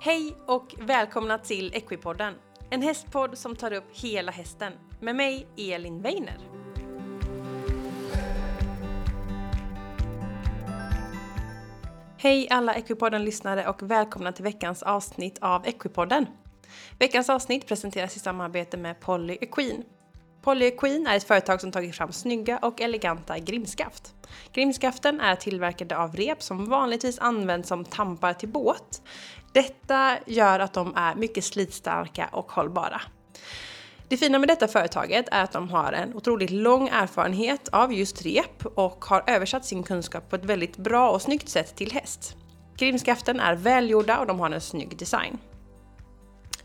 Hej och välkomna till Equipodden. En hästpodd som tar upp hela hästen. Med mig, Elin Weiner. Hej alla Equipodden-lyssnare och välkomna till veckans avsnitt av Equipodden. Veckans avsnitt presenteras i samarbete med Polly Equine. Polly Queen är ett företag som tagit fram snygga och eleganta grimskaft. Grimskaften är tillverkade av rep som vanligtvis används som tampar till båt. Detta gör att de är mycket slitstarka och hållbara. Det fina med detta företaget är att de har en otroligt lång erfarenhet av just rep och har översatt sin kunskap på ett väldigt bra och snyggt sätt till häst. Grimskaften är välgjorda och de har en snygg design.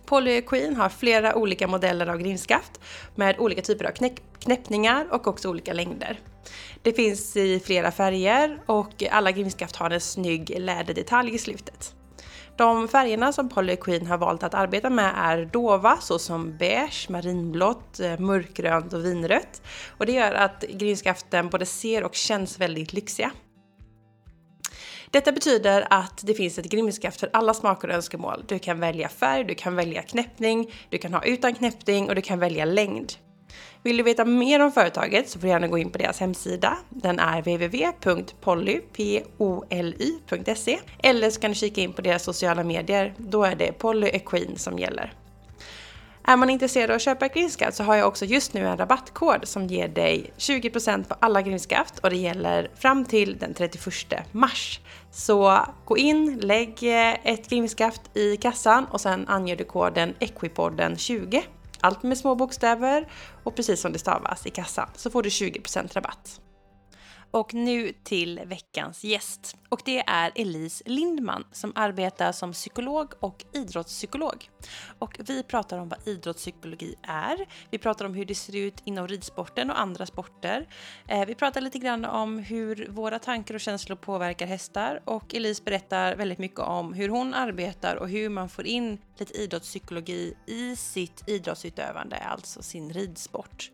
Polly Queen har flera olika modeller av grimskaft med olika typer av knäppningar och också olika längder. Det finns i flera färger och alla grimskaft har en snygg läderdetalj i slutet. De färgerna som Polly Queen har valt att arbeta med är dova såsom beige, marinblått, eh, mörkgrönt och vinrött. Och det gör att grimskaften både ser och känns väldigt lyxiga. Detta betyder att det finns ett grimskaft för alla smaker och önskemål. Du kan välja färg, du kan välja knäppning, du kan ha utan knäppning och du kan välja längd. Vill du veta mer om företaget så får du gärna gå in på deras hemsida. Den är www.polly.se eller så kan du kika in på deras sociala medier. Då är det Polly Equine som gäller. Är man intresserad av att köpa grimskaft så har jag också just nu en rabattkod som ger dig 20% på alla grimskaft och det gäller fram till den 31 mars. Så gå in, lägg eh, ett grimskaft i kassan och sen anger du koden Equipodden20. Allt med små bokstäver och precis som det stavas i kassan så får du 20% rabatt. Och nu till veckans gäst. Och det är Elise Lindman som arbetar som psykolog och idrottspsykolog. Och vi pratar om vad idrottspsykologi är. Vi pratar om hur det ser ut inom ridsporten och andra sporter. Eh, vi pratar lite grann om hur våra tankar och känslor påverkar hästar och Elise berättar väldigt mycket om hur hon arbetar och hur man får in lite idrottspsykologi i sitt idrottsutövande, alltså sin ridsport.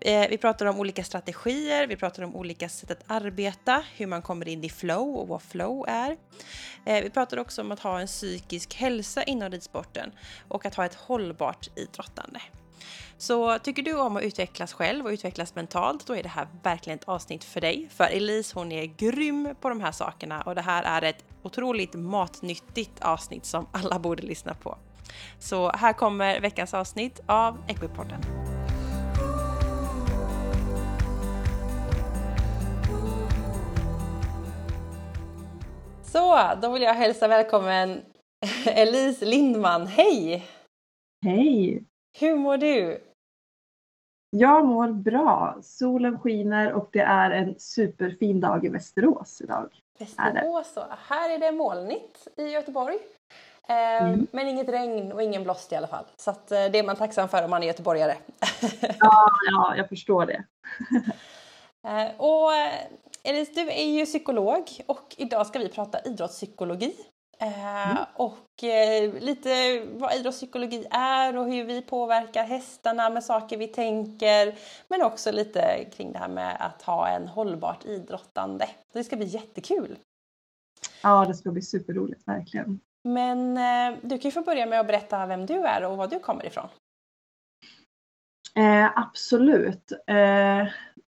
Eh, vi pratar om olika strategier, vi pratar om olika sätt att arbeta, hur man kommer in i flow och vad flow är. Eh, vi pratar också om att ha en psykisk hälsa inom ridsporten och att ha ett hållbart idrottande. Så tycker du om att utvecklas själv och utvecklas mentalt, då är det här verkligen ett avsnitt för dig. För Elise, hon är grym på de här sakerna och det här är ett otroligt matnyttigt avsnitt som alla borde lyssna på. Så här kommer veckans avsnitt av Equipodden. Så, då vill jag hälsa välkommen Elise Lindman. Hej! Hej! Hur mår du? Jag mår bra. Solen skiner och det är en superfin dag i Västerås idag. Västerås, så. här är det molnigt i Göteborg. Eh, mm. Men inget regn och ingen blåst i alla fall. Så att, eh, det är man tacksam för om man är göteborgare. ja, ja, jag förstår det. Eh, och Elise, du är ju psykolog och idag ska vi prata idrottspsykologi. Eh, mm. Och eh, lite vad idrottspsykologi är och hur vi påverkar hästarna med saker vi tänker. Men också lite kring det här med att ha en hållbart idrottande. Det ska bli jättekul! Ja, det ska bli superroligt, verkligen. Men eh, du kan ju få börja med att berätta vem du är och var du kommer ifrån. Eh, absolut. Eh,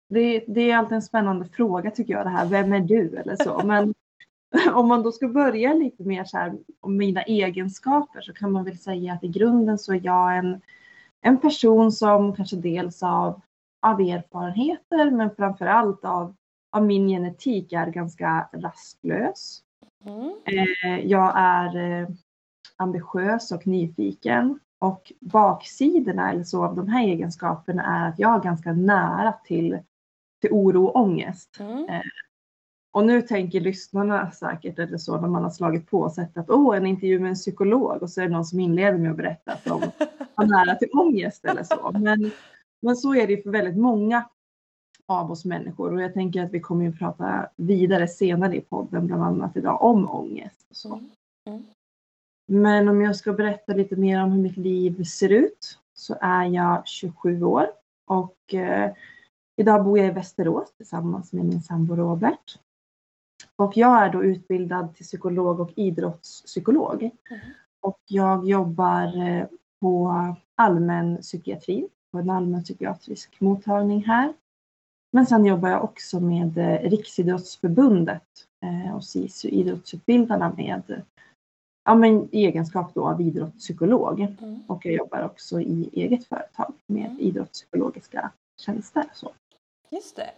det, det, är alltid en spännande fråga tycker jag det här, vem är du eller så. Men om man då ska börja lite mer så här om mina egenskaper så kan man väl säga att i grunden så är jag en, en person som kanske dels av, av erfarenheter men framför allt av, av min genetik är ganska rastlös. Mm. Eh, jag är eh, ambitiös och nyfiken och baksidorna eller så av de här egenskaperna är att jag är ganska nära till till oro och ångest. Mm. Eh, och nu tänker lyssnarna säkert eller så när man har slagit på och sett att åh, en intervju med en psykolog och så är det någon som inleder med att berätta att de har nära till ångest eller så. Men, men så är det för väldigt många av oss människor och jag tänker att vi kommer att prata vidare senare i podden, bland annat idag, om ångest. Och så. Mm. Mm. Men om jag ska berätta lite mer om hur mitt liv ser ut så är jag 27 år och eh, Idag bor jag i Västerås tillsammans med min sambo Robert. Och jag är då utbildad till psykolog och idrottspsykolog. Mm. och jag jobbar eh, på allmänpsykiatri, på en allmänpsykiatrisk mottagning här. Men sen jobbar jag också med eh, Riksidrottsförbundet eh, och SISU Idrottsutbildarna med ja, men i egenskap då av idrottspsykolog. Mm. Och jag jobbar också i eget företag med mm. idrottspsykologiska tjänster. Så. Just det.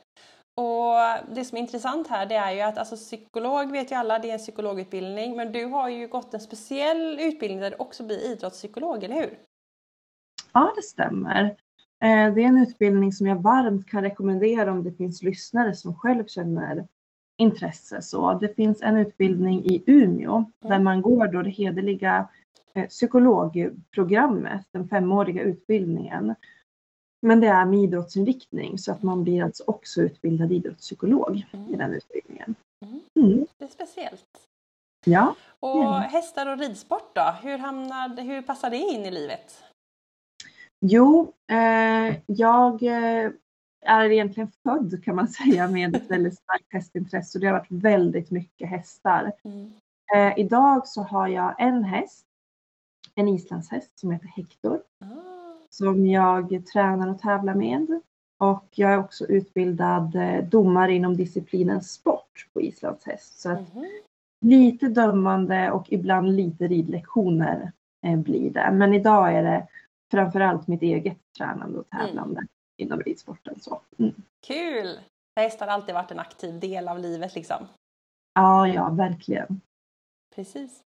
Och det som är intressant här det är ju att alltså, psykolog vet ju alla, det är en psykologutbildning. Men du har ju gått en speciell utbildning där du också blir idrottspsykolog, eller hur? Ja, det stämmer. Eh, det är en utbildning som jag varmt kan rekommendera om det finns lyssnare som själv känner intresse. Så det finns en utbildning i Umeå mm. där man går då det hederliga eh, psykologprogrammet, den femåriga utbildningen. Men det är med idrottsinriktning så att man blir alltså också utbildad idrottspsykolog mm. i den utbildningen. Mm. mm. Det är speciellt. Ja. Och ja. hästar och ridsport då? Hur, hamnar, hur passar det in i livet? Jo, eh, jag eh, är egentligen född kan man säga med ett väldigt starkt hästintresse och det har varit väldigt mycket hästar. Mm. Eh, idag så har jag en häst, en islandshäst som heter Hector. Mm. Som jag tränar och tävlar med. Och jag är också utbildad eh, domare inom disciplinen sport på islandshäst. Så att mm. lite dömande och ibland lite ridlektioner eh, blir det. Men idag är det framförallt mitt eget tränande och tävlande. Mm inom ridsporten. Så. Mm. Kul! Häst har alltid varit en aktiv del av livet liksom. Ja, ja, verkligen. Precis.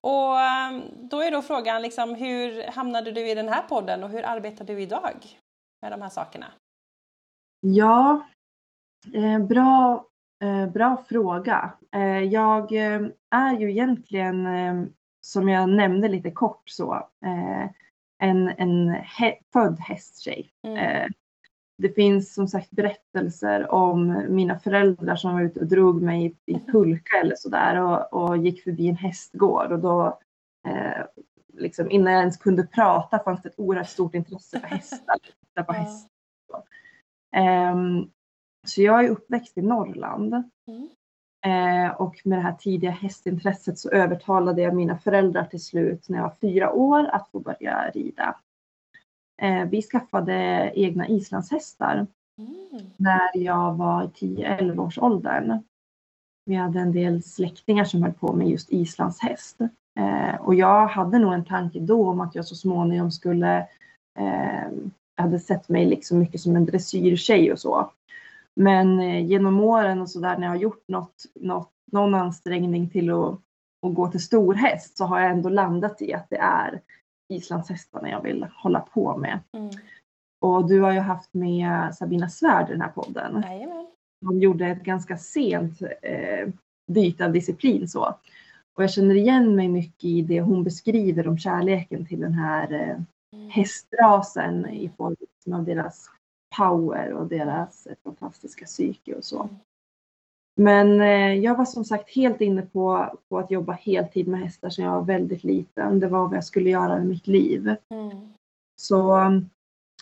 Och ehm, då är då frågan liksom, hur hamnade du i den här podden och hur arbetar du idag med de här sakerna? Ja, eh, bra, eh, bra fråga. Eh, jag eh, är ju egentligen, eh, som jag nämnde lite kort så, eh, en, en he född hästtjej. Mm det finns som sagt berättelser om mina föräldrar som var ute och drog mig i, pulka eller sådär och, och gick förbi en hästgård och då eh, liksom, innan jag ens kunde prata fanns det ett oerhört stort intresse för hästar. på hästar. Um, så jag är uppväxt i Norrland. Mm. Eh, och med det här tidiga hästintresset så övertalade jag mina föräldrar till slut när jag var fyra år att få börja rida. Eh, vi skaffade egna islandshästar mm. när jag var 10-11 års åldern. Vi hade en del släktingar som höll på med just islandshäst. Eh, och jag hade nog en tanke då om att jag så småningom skulle eh, jag hade sett mig liksom mycket som en dressyrtjej och så. Men genom åren och så där när jag har gjort något, något, någon ansträngning till att, att gå till storhäst så har jag ändå landat i att det är islandshästarna jag vill hålla på med. Mm. Och du har ju haft med Sabina Svärd i den här podden. Jajamän. Hon gjorde ett ganska sent eh, byte av disciplin så. Och jag känner igen mig mycket i det hon beskriver om kärleken till den här eh, mm. hästrasen i form av deras power och deras fantastiska psyke och så. Mm. Men eh, jag var som sagt helt inne på, på att jobba heltid med hästar sedan jag var väldigt liten. Det var vad jag skulle göra med mitt liv. Mm. Så um,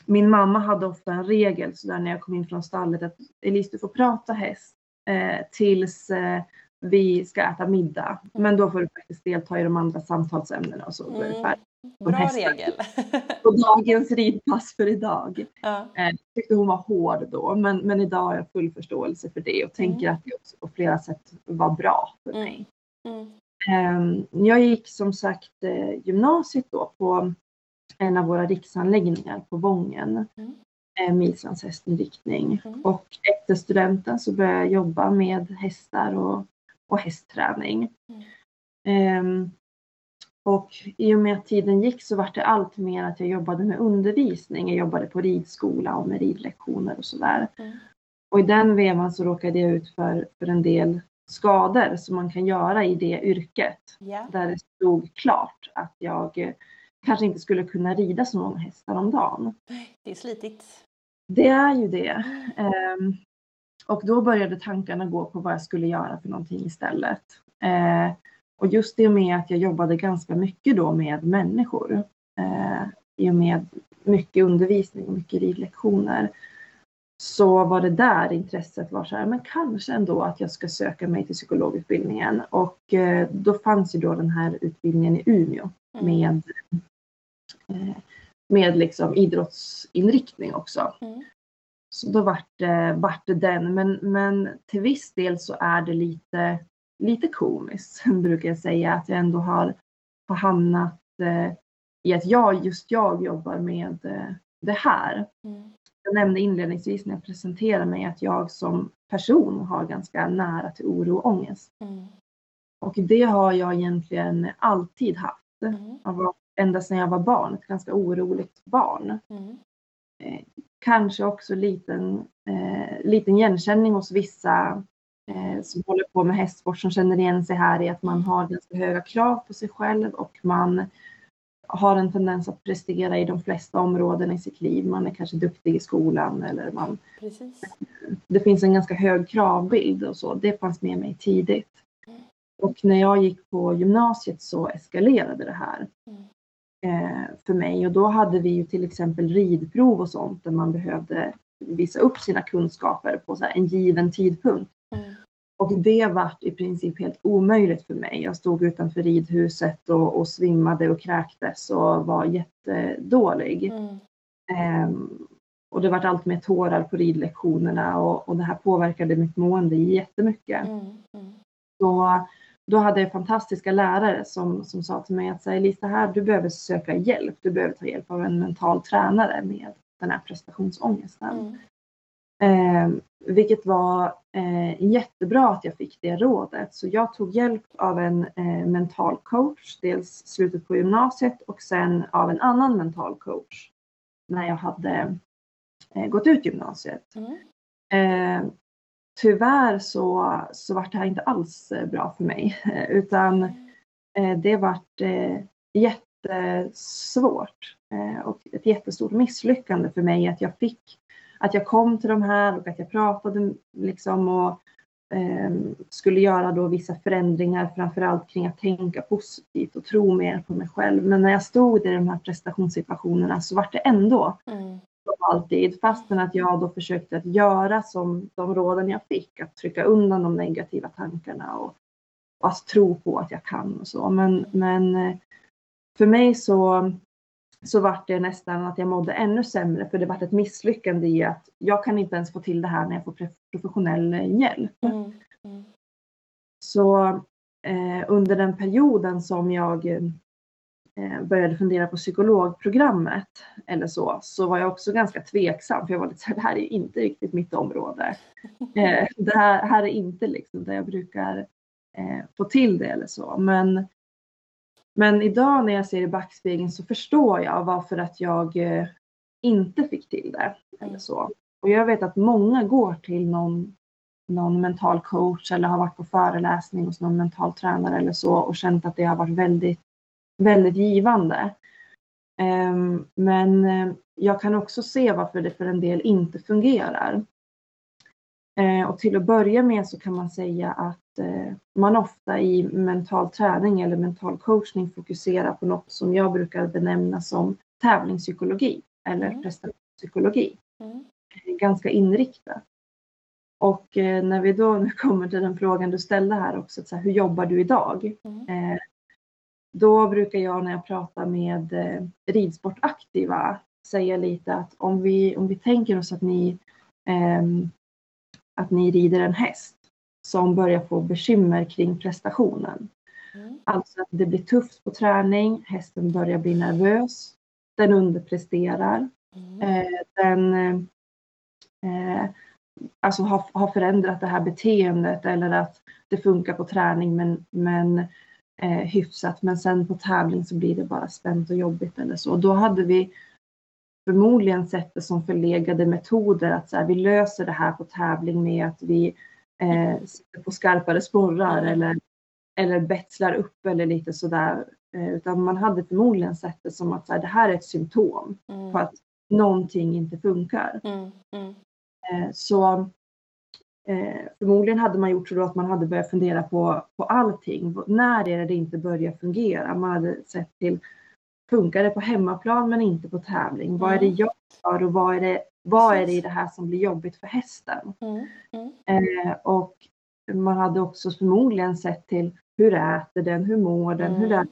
min mamma hade ofta en regel så där när jag kom in från stallet att Elise du får prata häst eh, tills eh, vi ska äta middag. Mm. Men då får du faktiskt delta i de andra samtalsämnena och så. Mm. Bra regel. och dagens ridpass för idag. Ja. Eh, tyckte hon var hård då, men, men idag har jag full förståelse för det och tänker mm. att det också på flera sätt var bra för mm. mig. Mm. Mm. jag gick som sagt eh, gymnasiet då på en av våra riksanläggningar på Vången mm. Eh, med islandshästinriktning. Mm. Och efter studenten så började jag jobba med hästar och, och hästträning. Um, och i och med att tiden gick så var det allt mer att jag jobbade med undervisning. Jag jobbade på ridskola och med ridlektioner och sådär. Mm. Och i den vevan så råkade jag ut för, för en del skador som man kan göra i det yrket. Yeah. Där det stod klart att jag eh, kanske inte skulle kunna rida så många hästar om dagen. Det är slitigt. Det är ju det. Um, och då började tankarna gå på vad jag skulle göra för någonting istället. Uh, och just det med att jag jobbade ganska mycket då med människor. Eh, I och med mycket undervisning och mycket ridlektioner. så var det där intresset var så här, men kanske ändå att jag ska söka mig till psykologutbildningen. Och eh, då fanns ju då den här utbildningen i Umeå Mm. med, eh, med liksom idrottsinriktning också. Mm. Så då vart det, vart det den. Men, men till viss del så är det lite, lite komiskt brukar jag säga att jag ändå har, har hamnat eh, i att jag, just jag jobbar med eh, det här. Mm. Jag nämnde inledningsvis när jag presenterade mig att jag som person har ganska nära till oro och ångest. Mm. Och det har jag egentligen alltid haft. Mm. Jag var, ända sedan jag var barn, ett ganska oroligt barn. Mm. Kanske också liten, eh, liten igenkänning hos vissa eh, som håller på med hästsport som känner igen sig här i att man har ganska höga krav på sig själv och man har en tendens att prestera i de flesta områden i sitt liv. Man är kanske duktig i skolan eller man, Precis. det finns en ganska hög kravbild och så. Det fanns med mig tidigt. Och när jag gick på gymnasiet så eskalerade det här Mm. eh, för mig och då hade vi ju till exempel ridprov och sånt där man behövde visa upp sina kunskaper på en given tidpunkt. Mm. Och det vart i princip helt omöjligt för mig. Jag stod utanför ridhuset och, och svimmade och kräktes och var jättedålig. Mm. Ehm, och det vart allt mer tårar på ridlektionerna och, och det här påverkade mitt mående jättemycket. Mm. Mm. Så då hade jag fantastiska lärare som, som sa till mig att säga Lisa här, du behöver söka hjälp. Du behöver ta hjälp av en mental tränare med den här prestationsångesten. Mm. Eh, vilket var eh, jättebra att jag fick det rådet. Så jag tog hjälp av en eh, mental coach, dels slutet på gymnasiet och sen av en annan mental coach när jag hade eh, gått ut gymnasiet. Mm. Eh, tyvärr så, så var det här inte alls eh, bra för mig utan eh, det vart eh, jättesvårt eh, och ett jättestort misslyckande för mig att jag fick, att jag kom till de här och att jag pratade liksom och eh, skulle göra då vissa förändringar framförallt kring att tänka positivt och tro mer på mig själv. Men när jag stod i de här prestationssituationerna så var det ändå Mm. som alltid fastän att jag då försökte att göra som de råden jag fick, att trycka undan de negativa tankarna och, och att tro på att jag kan och så. Men, men eh, för mig så, så var det nästan att jag mådde ännu sämre för det var ett misslyckande i att jag kan inte ens få till det här när jag får professionell hjälp. Mm. Mm. Så eh, under den perioden som jag eh, började fundera på psykologprogrammet eller så, så var jag också ganska tveksam för jag var lite så här, det här är inte riktigt mitt område. Eh, det här, här är inte liksom där jag brukar eh, få till det eller så. Men, men idag när jag ser i backspegeln så förstår jag varför att jag eh, inte fick till det eller så. Och jag vet att många går till någon någon mental coach eller har varit på föreläsning hos någon mental tränare eller så och känt att det har varit väldigt, väldigt givande. Ehm, men eh, jag kan också se varför det för en del inte fungerar. Eh, och till att börja med så kan man säga att man ofta i mental träning eller mental coachning fokuserar på något som jag brukar benämna som tävlingspsykologi eller Mm. prestationspsykologi. Mm. Ganska inriktat. Och eh, när vi då nu kommer till den frågan du ställde här också, så här, hur jobbar du idag? Mm. Eh, då brukar jag när jag pratar med eh, ridsportaktiva säga lite att om vi, om vi tänker oss att ni, ehm, att ni rider en häst som börjar få bekymmer kring prestationen. Mm. Alltså att det blir tufft på träning, hästen börjar bli nervös, den underpresterar, Mm. eh, den eh, alltså har, har förändrat det här beteendet eller att det funkar på träning men, men eh, hyfsat men sen på tävling så blir det bara spänt och jobbigt eller så. Då hade vi förmodligen sett det som förlegade metoder att så här, vi löser det här på tävling med att vi eh, sitter på skarpare sporrar Mm. eller, eller betslar upp eller lite sådär. Eh, utan man hade förmodligen sett det som att så här, det här är ett symptom Mm. på att någonting inte funkar. Mm. Mm. Eh, Så eh, förmodligen hade man gjort så att man hade börjat fundera på, på allting. När är det det inte börjar fungera? Man hade sett till, funkar det på hemmaplan men inte på tävling? Vad är det Mm. jag gör och vad är det Vad är det i det här som blir jobbigt för hästen? Mm. Mm. Eh, och man hade också förmodligen sett till hur äter den, hur mår den, hur Mm. är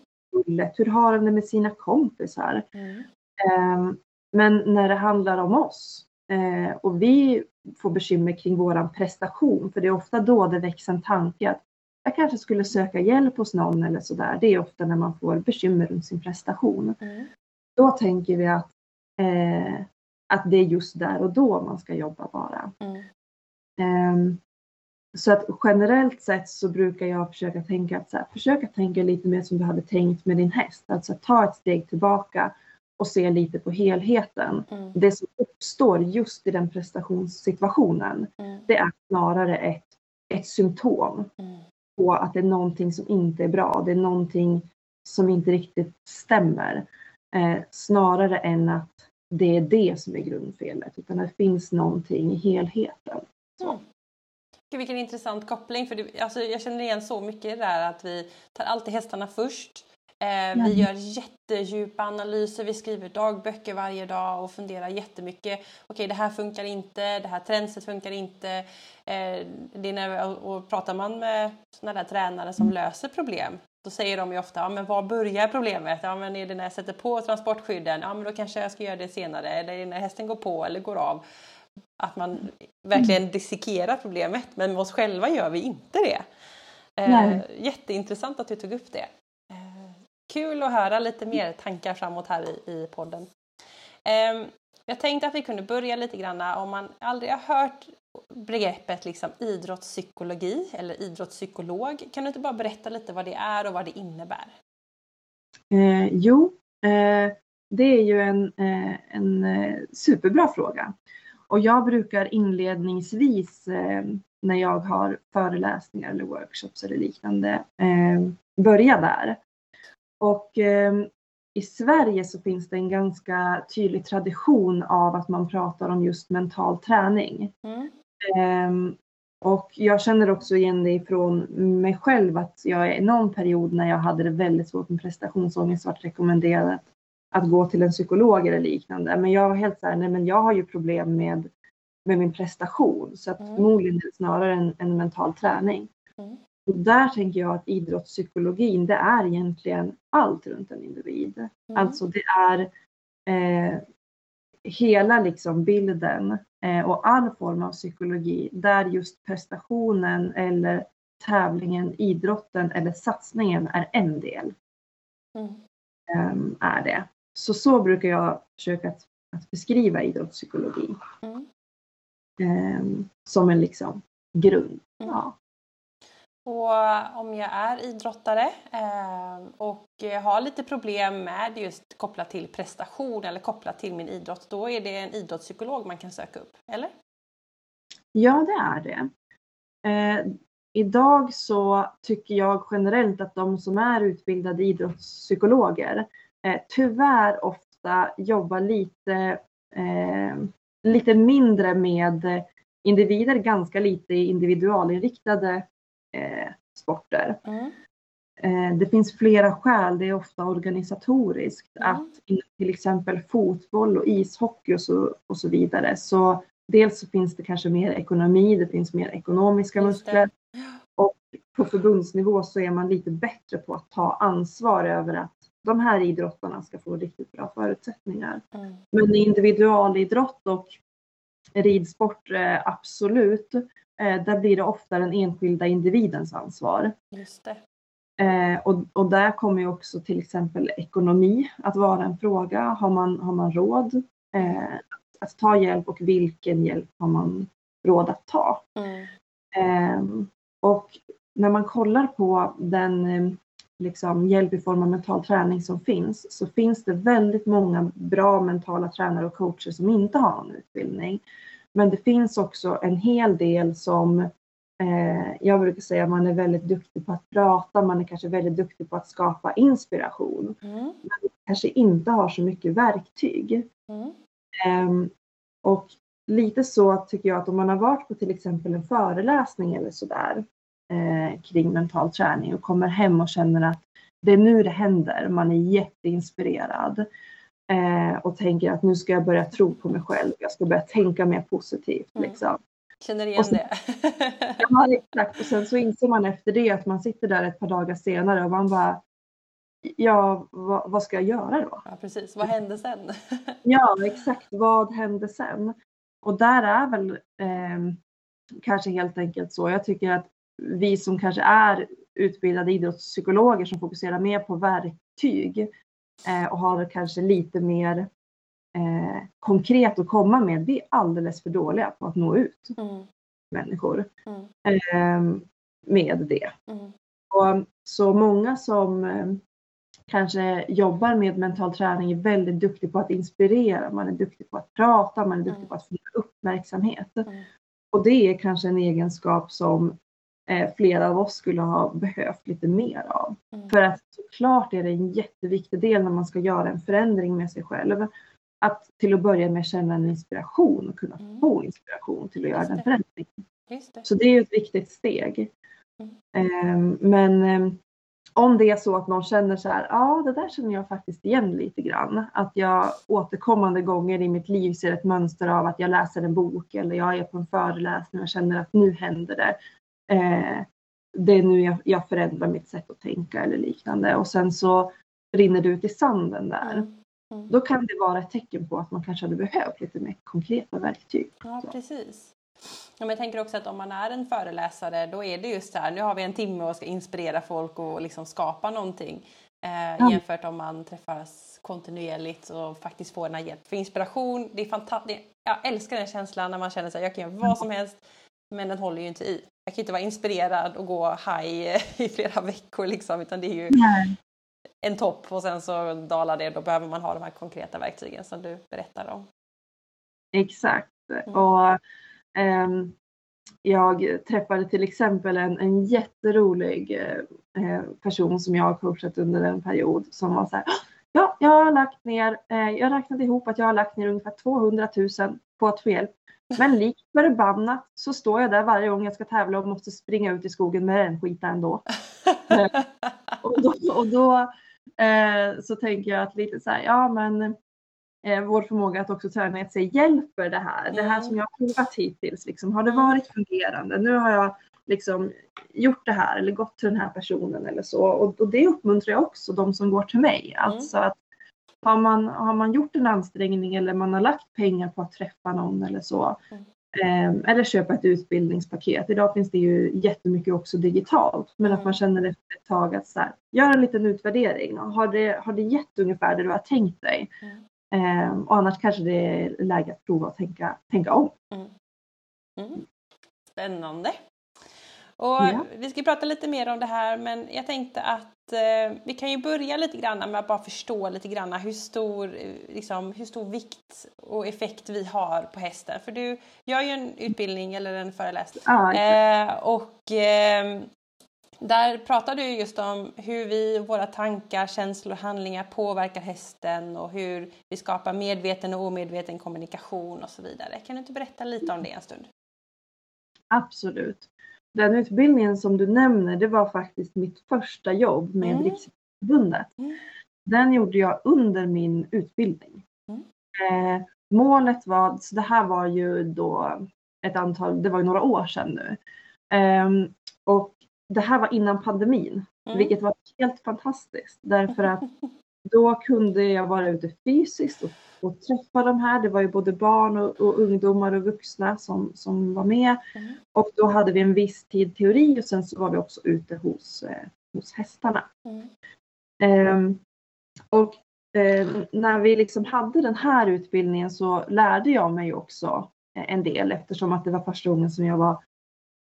bullet, hur har den det med sina kompisar? Eh, men när det handlar om oss eh, och vi får bekymmer kring våran prestation, för det är ofta då det väcks en tanke att jag kanske skulle söka hjälp hos någon eller sådär. Det är ofta när man får bekymmer runt sin prestation. Mm. Då tänker vi att, eh, att det är just där och då man ska jobba bara. Mm. Ehm, så att generellt sett så brukar jag försöka tänka att så här, försöka tänka lite mer som du hade tänkt med din häst. Alltså ta ett steg tillbaka och se lite på helheten. Mm. Det som uppstår just i den prestationssituationen, Mm. det är snarare ett, ett symptom Mm. på att det är någonting som inte är bra. Det är någonting som inte riktigt stämmer. Eh, snarare än att det är det som är grundfelet. Utan det finns någonting i helheten. Mm. Gud, vilken intressant koppling. För det, alltså, jag känner igen så mycket där att vi tar alltid hästarna först. Eh, vi gör jättedjupa analyser, vi skriver dagböcker varje dag och funderar jättemycket. Okej, det här funkar inte, det här trendset funkar inte. Eh, det är när, och, och pratar man med sådana där tränare som löser problem då säger de ju ofta, ja men var börjar problemet? Ja men är det när jag sätter på transportskydden? Ja men då kanske jag ska göra det senare. Eller när hästen går på eller går av? Att man verkligen dissekerar problemet, men med oss själva gör vi inte det. Eh, jätteintressant att du tog upp det. Eh, kul att höra lite mer tankar framåt här i, i podden. Eh, jag tänkte att vi kunde börja lite grann om man aldrig har hört begreppet liksom idrottspsykologi eller idrottspsykolog. Kan du inte bara berätta lite vad det är och vad det innebär? Eh, jo, eh, det är ju en, eh, en eh, superbra fråga. Och jag brukar inledningsvis eh, när jag har föreläsningar eller workshops eller liknande eh, börja där. Och i Sverige så finns det en ganska tydlig tradition av att man pratar om just mental träning. Mm. Ehm, och jag känner också igen det ifrån mig själv att jag i någon period när jag hade det väldigt svårt med prestationsångest varit rekommenderad att gå till en psykolog eller liknande. Men jag var helt så här, nej men jag har ju problem med, med min prestation så att Mm. förmodligen är det snarare en, en mental träning. Mm. Och där tänker jag att idrottspsykologin det är egentligen allt runt en individ. Mm. Alltså det är eh, hela liksom bilden eh, och all form av psykologi där just prestationen eller tävlingen, idrotten eller satsningen är en del. Mm. ehm, är det. Så så brukar jag försöka att, att beskriva idrottspsykologi Mm. ehm, som en liksom grund. Mm. Ja. Och om jag är idrottare eh, och har lite problem med just kopplat till prestation eller kopplat till min idrott, då är det en idrottspsykolog man kan söka upp, eller? Ja, det är det. Eh, idag så tycker jag generellt att de som är utbildade idrottspsykologer eh, tyvärr ofta jobbar lite, eh, lite mindre med individer, ganska lite individualinriktade eh, sporter. Mm. Eh, det finns flera skäl. Det är ofta organisatoriskt Mm. att till exempel fotboll och ishockey och så, och så vidare så dels så finns det kanske mer ekonomi, det finns mer ekonomiska muskler och på förbundsnivå så är man lite bättre på att ta ansvar över att de här idrottarna ska få riktigt bra förutsättningar. Mm. Men individualidrott och ridsport, eh, absolut, där blir det ofta den enskilda individens ansvar. Just det. Eh, och, och där kommer ju också till exempel ekonomi att vara en fråga. Har man, har man råd eh, att ta hjälp och vilken hjälp har man råd att ta? Mm. Eh, och när man kollar på den eh, liksom, hjälp i form av mental träning som finns så finns det väldigt många bra mentala tränare och coacher som inte har någon utbildning. Men det finns också en hel del som eh, jag brukar säga man är väldigt duktig på att prata, man är kanske väldigt duktig på att skapa inspiration. Mm. Kanske inte har så mycket verktyg. Mm. Ehm, och lite så tycker jag att om man har varit på till exempel en föreläsning eller sådär eh, kring mental träning och kommer hem och känner att det är nu det händer, man är jätteinspirerad. Eh, och tänker att nu ska jag börja tro på mig själv. Jag ska börja tänka mer positivt. Mm. Liksom. Känner igen sen, det. ja, exakt. Och sen så inser man efter det att man sitter där ett par dagar senare och man bara Ja, vad, vad ska jag göra då? Ja, precis. Vad hände sen? ja, exakt. Vad hände sen? Och där är väl eh, kanske helt enkelt så. Jag tycker att vi som kanske är utbildade idrottspsykologer som fokuserar mer på verktyg och har kanske lite mer eh, konkret att komma med, vi är alldeles för dåliga på att nå ut Mm. människor Mm. eh, med det. Mm. Och så många som eh, kanske jobbar med mental träning är väldigt duktig på att inspirera, man är duktig på att prata, man är duktig Mm. på att få uppmärksamhet. Mm. Och det är kanske en egenskap som eh, flera av oss skulle ha behövt lite mer av. Mm. För att såklart är det en jätteviktig del när man ska göra en förändring med sig själv. Att till att börja med känna en inspiration och kunna Mm. få inspiration till att göra Just den det. förändringen. Just det. Så det är ju ett viktigt steg. Mm. Ehm, Men ehm, om det är så att någon känner så här, ja det där känner jag faktiskt igen lite grann. Att jag återkommande gånger i mitt liv ser ett mönster av att jag läser en bok eller jag är på en föreläsning och känner att nu händer det. Eh, Det är nu jag, jag förändrar mitt sätt att tänka eller liknande och sen så rinner det ut i sanden där. Mm. Mm. Då kan det vara ett tecken på att man kanske hade behövt lite mer konkreta verktyg. Ja, precis. Ja, men jag tänker också att om man är en föreläsare då är det just så här, nu har vi en timme och ska inspirera folk och liksom skapa någonting. Eh, Ja. Jämfört om man träffas kontinuerligt och faktiskt får den här hjälp. För inspiration, det är fantastiskt. Jag älskar den känslan när man känner sig jag kan göra vad som helst men den håller ju inte i. Jag kan inte vara inspirerad och gå high i flera veckor liksom utan det är ju Nej. en topp och sen så dalar det. Då behöver man ha de här konkreta verktygen som du berättar om. Exakt. Mm. Och ehm, jag träffade till exempel en, en jätterolig eh, person som jag har coachat under en period som var så här. Ja, jag har lagt ner, eh, jag räknade ihop att jag har lagt ner ungefär 200 000 på att få hjälp. Men likt förbannat så står jag där varje gång jag ska tävla och måste springa ut i skogen med den skiten ändå. Och då, och då eh, så tänker jag att lite så här, ja men eh, vår förmåga att också träna ett sig hjälper det här. Det här Mm. som jag har provat hittills, liksom, har det varit fungerande? Nu har jag liksom gjort det här eller gått till den här personen eller så. Och, och det uppmuntrar jag också de som går till mig. Alltså att har man, har man gjort en ansträngning eller man har lagt pengar på att träffa någon eller så. Mm. Eh, eller köpa ett utbildningspaket. Idag finns det ju jättemycket också digitalt. Men att Mm. man känner efter ett tag att så här, gör en liten utvärdering. Har det, har det gett ungefär det du har tänkt dig? Mm. Eh, och annars kanske det är läge att prova att tänka, tänka om. Mm. Spännande. Och Ja. Vi ska prata lite mer om det här men jag tänkte att vi kan ju börja lite grann med att bara förstå lite grann hur stor, eh, liksom, hur stor vikt och effekt vi har på hästen. För du gör ju en utbildning eller en föreläsning Ja, Eh, och eh, där pratar du just om hur vi, våra tankar, känslor och handlingar påverkar hästen och hur vi skapar medveten och omedveten kommunikation och så vidare. Kan du inte berätta lite om det en stund? Absolut. Den utbildningen som du nämner, det var faktiskt mitt första jobb med Mm. Riksidrottsförbundet. Mm. Den gjorde jag under min utbildning. Mm. Eh, målet var, så det här var ju då ett antal, det var ju några år sedan nu. Ehm, och det här var innan pandemin, Mm. vilket var helt fantastiskt. Därför att då kunde jag vara ute fysiskt och, och träffa de här. Det var ju både barn och, och ungdomar och vuxna som, som var med. Mm. Och då hade vi en viss tid teori och sen så var vi också ute hos, eh, hos hästarna. Mm. Ehm, och eh, när vi liksom hade den här utbildningen så lärde jag mig också eh, en del eftersom att det var första gången som jag var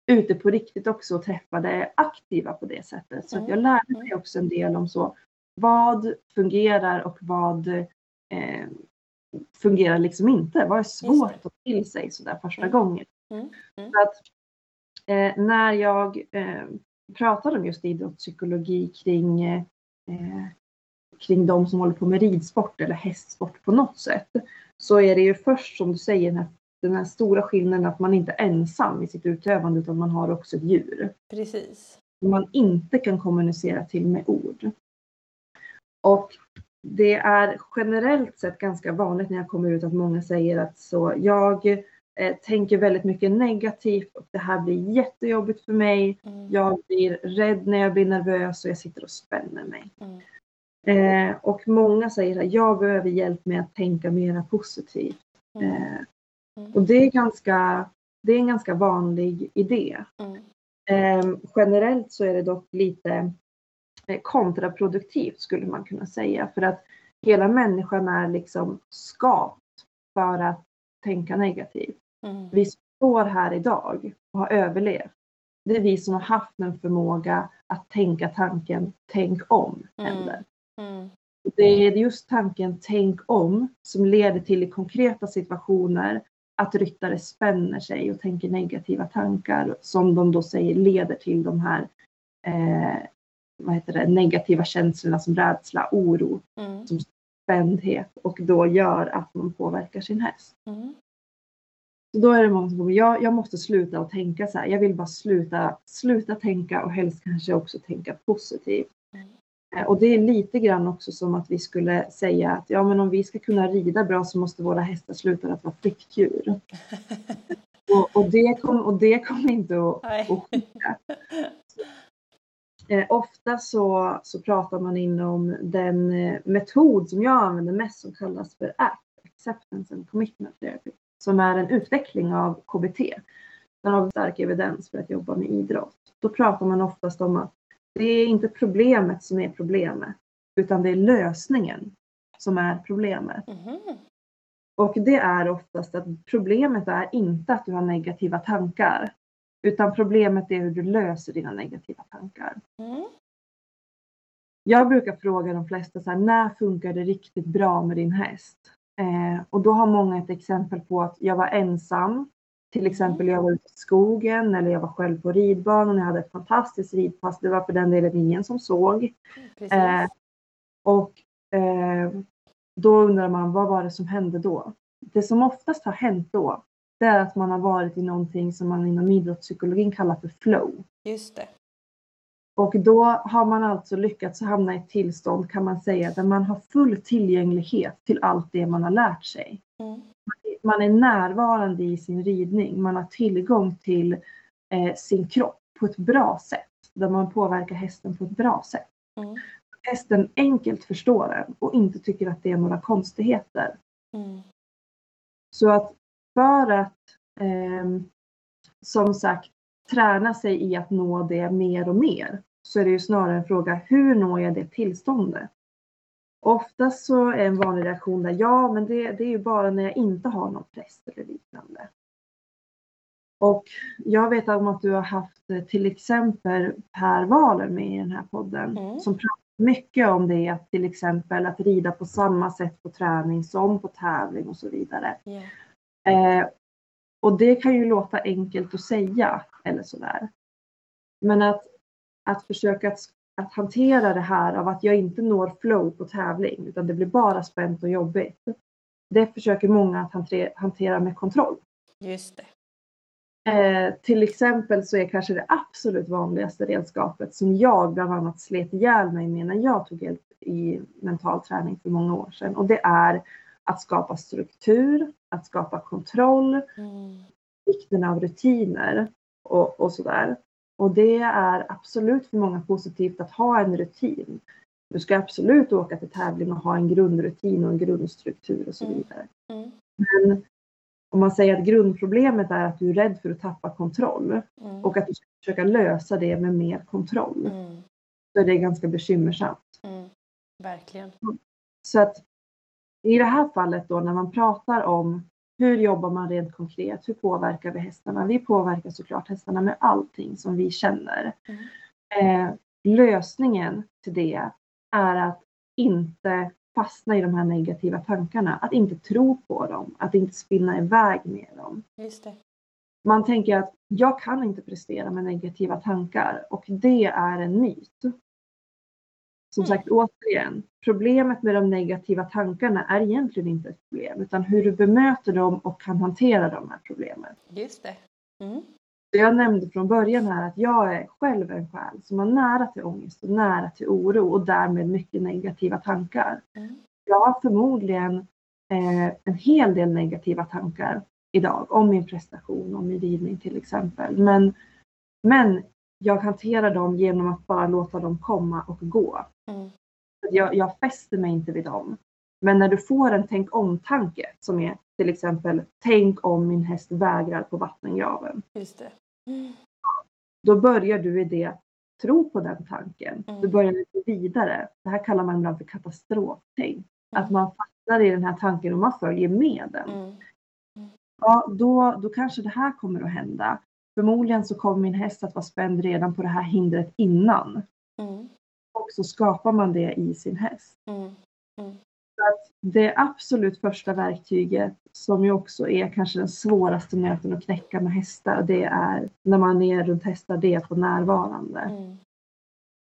ute på riktigt också och träffade aktiva på det sättet. Så att jag lärde mig också en del om så vad fungerar och vad eh, fungerar liksom inte. Vad är svårt att ta till sig sådär första Mm. gången. Mm. Mm. Så att, eh, när jag eh, pratar om just idrottspsykologi kring, eh, kring de som håller på med ridsport eller hästsport på något sätt så är det ju först som du säger den här, den här stora skillnaden att man inte är ensam i sitt utövande utan man har också ett djur. Precis. Man inte kan kommunicera till med ord. Och det är generellt sett ganska vanligt när jag kommer ut att många säger att så jag eh, tänker väldigt mycket negativt och det här blir jättejobbigt för mig. Mm. Jag blir rädd när jag blir nervös och jag sitter och spänner mig. Mm. Eh, och många säger att jag behöver hjälp med att tänka mera positivt. Mm. Eh, Mm. och det är, ganska, det är en ganska vanlig idé. Mm. Eh, generellt så är det dock lite kontraproduktivt skulle man kunna säga. För att hela människan är liksom skapt för att tänka negativt. Mm. Vi står här idag och har överlevt. Det är vi som har haft en förmåga att tänka tanken tänk om Mm. händer. Mm. Det är just tanken tänk om som leder till i konkreta situationer att ryttare spänner sig och tänker negativa tankar som de då säger leder till de här eh, vad heter det, negativa känslorna som rädsla, oro, Mm. spändhet och då gör att man påverkar sin häst. Mm. Så då är det många som kommer, jag, jag måste sluta och tänka så här. Jag vill bara sluta, sluta tänka och helst kanske också tänka positivt. Mm. Eh, Och det är lite grann också som att vi skulle säga att ja, men om vi ska kunna rida bra så måste våra hästar sluta att vara flyktdjur. Och, och, det, kom, kommer inte att, att skicka. Eh, ofta så, så pratar man inom den eh, metod som jag använder mest som kallas för ACT, Acceptance and Commitment Therapy, som är en utveckling av KBT. Den har stark evidens för att jobba med idrott. Då pratar man oftast om att det är inte problemet som är problemet, utan det är lösningen som är problemet. Mhm. Och det är oftast att problemet är inte att du har negativa tankar, utan problemet är hur du löser dina negativa tankar. Mm. Jag brukar fråga de flesta så här, när funkar det riktigt bra med din häst? Eh, och då har många ett exempel på att jag var ensam. Till exempel jag var ute i skogen eller jag var själv på ridbanan. Jag hade ett fantastiskt ridpass. Det var för den delen ingen som såg. Precis. Eh, och eh, då undrar man vad var det som hände då? Det som oftast har hänt då det är att man har varit i någonting som man inom idrottspsykologin kallar för flow. Just det. Och då har man alltså lyckats hamna i ett tillstånd kan man säga där man har full tillgänglighet till allt det man har lärt sig. Mm. Man är närvarande i sin ridning. Man har tillgång till eh, sin kropp på ett bra sätt. Där man påverkar hästen på ett bra sätt. Mm. Hästen enkelt förstår den och inte tycker att det är några konstigheter. Mm. Så att för att ehm, som sagt träna sig i att nå det mer och mer så är det ju snarare en fråga hur når jag det tillståndet? Oftast så är en vanlig reaktion där ja men det, det är ju bara när jag inte har någon press eller liknande. Och jag vet om att du har haft eh, till exempel Per Wahlöö med i den här podden Mm. som pratar mycket om det att till exempel att rida på samma sätt på träning som på tävling och så vidare. Ja. Eh, och det kan ju låta enkelt att säga eller sådär. Men att, att försöka att, att hantera det här av att jag inte når flow på tävling utan det blir bara spänt och jobbigt. Det försöker många att hantera, hantera med kontroll. Just det. Eh, till exempel så är kanske det absolut vanligaste redskapet som jag bland annat slet ihjäl mig med när jag tog hjälp i mental träning för många år sedan. Och det är att skapa struktur, att skapa kontroll, Mm. vikten av rutiner och, och sådär. Och det är absolut för många positivt att ha en rutin. Du ska absolut åka till tävling och ha en grundrutin och en grundstruktur och så Mm. vidare. Mm. Men om man säger att grundproblemet är att du är rädd för att tappa kontroll Mm. och att du ska försöka lösa det med mer kontroll. Mm. Så är det ganska bekymmersamt. Mm. Verkligen. Så att i det här fallet då när man pratar om hur jobbar man rent konkret? Hur påverkar vi hästarna? Vi påverkar såklart hästarna med allting som vi känner. Mm. Eh, lösningen till det är att inte fastna i de här negativa tankarna. Att inte tro på dem. Att inte spinna iväg med dem. Just det. Man tänker att jag kan inte prestera med negativa tankar och det är en myt. Som Mm. sagt återigen, problemet med de negativa tankarna är egentligen inte ett problem utan hur du bemöter dem och kan hantera de här problemen. Just det. Mm. Jag nämnde från början här att jag är själv en själ som har nära till ångest och nära till oro och därmed mycket negativa tankar. Mm. Jag har förmodligen eh, en hel del negativa tankar idag om min prestation, om min ridning till exempel. Men, men jag hanterar dem genom att bara låta dem komma och gå. Mm. Jag, jag fäster mig inte vid dem. Men när du får en tänk om-tanke som är till exempel tänk om min häst vägrar på vattengraven. Just det. Mm. Då börjar du i det tro på den tanken. Mm. Du börjar lite vidare. Det här kallar man ibland för katastroftänk. Mm. Att man fattar i den här tanken och man följer med den. Mm. Ja, då, då kanske det här kommer att hända. Förmodligen så kommer min häst att vara spänd redan på det här hindret innan. Mm. Och så skapar man det i sin häst. Mm. Det absolut första verktyget som ju också är kanske den svåraste nöten att knäcka med hästar, det är när man är runt hästar, det är att vara närvarande. Mm.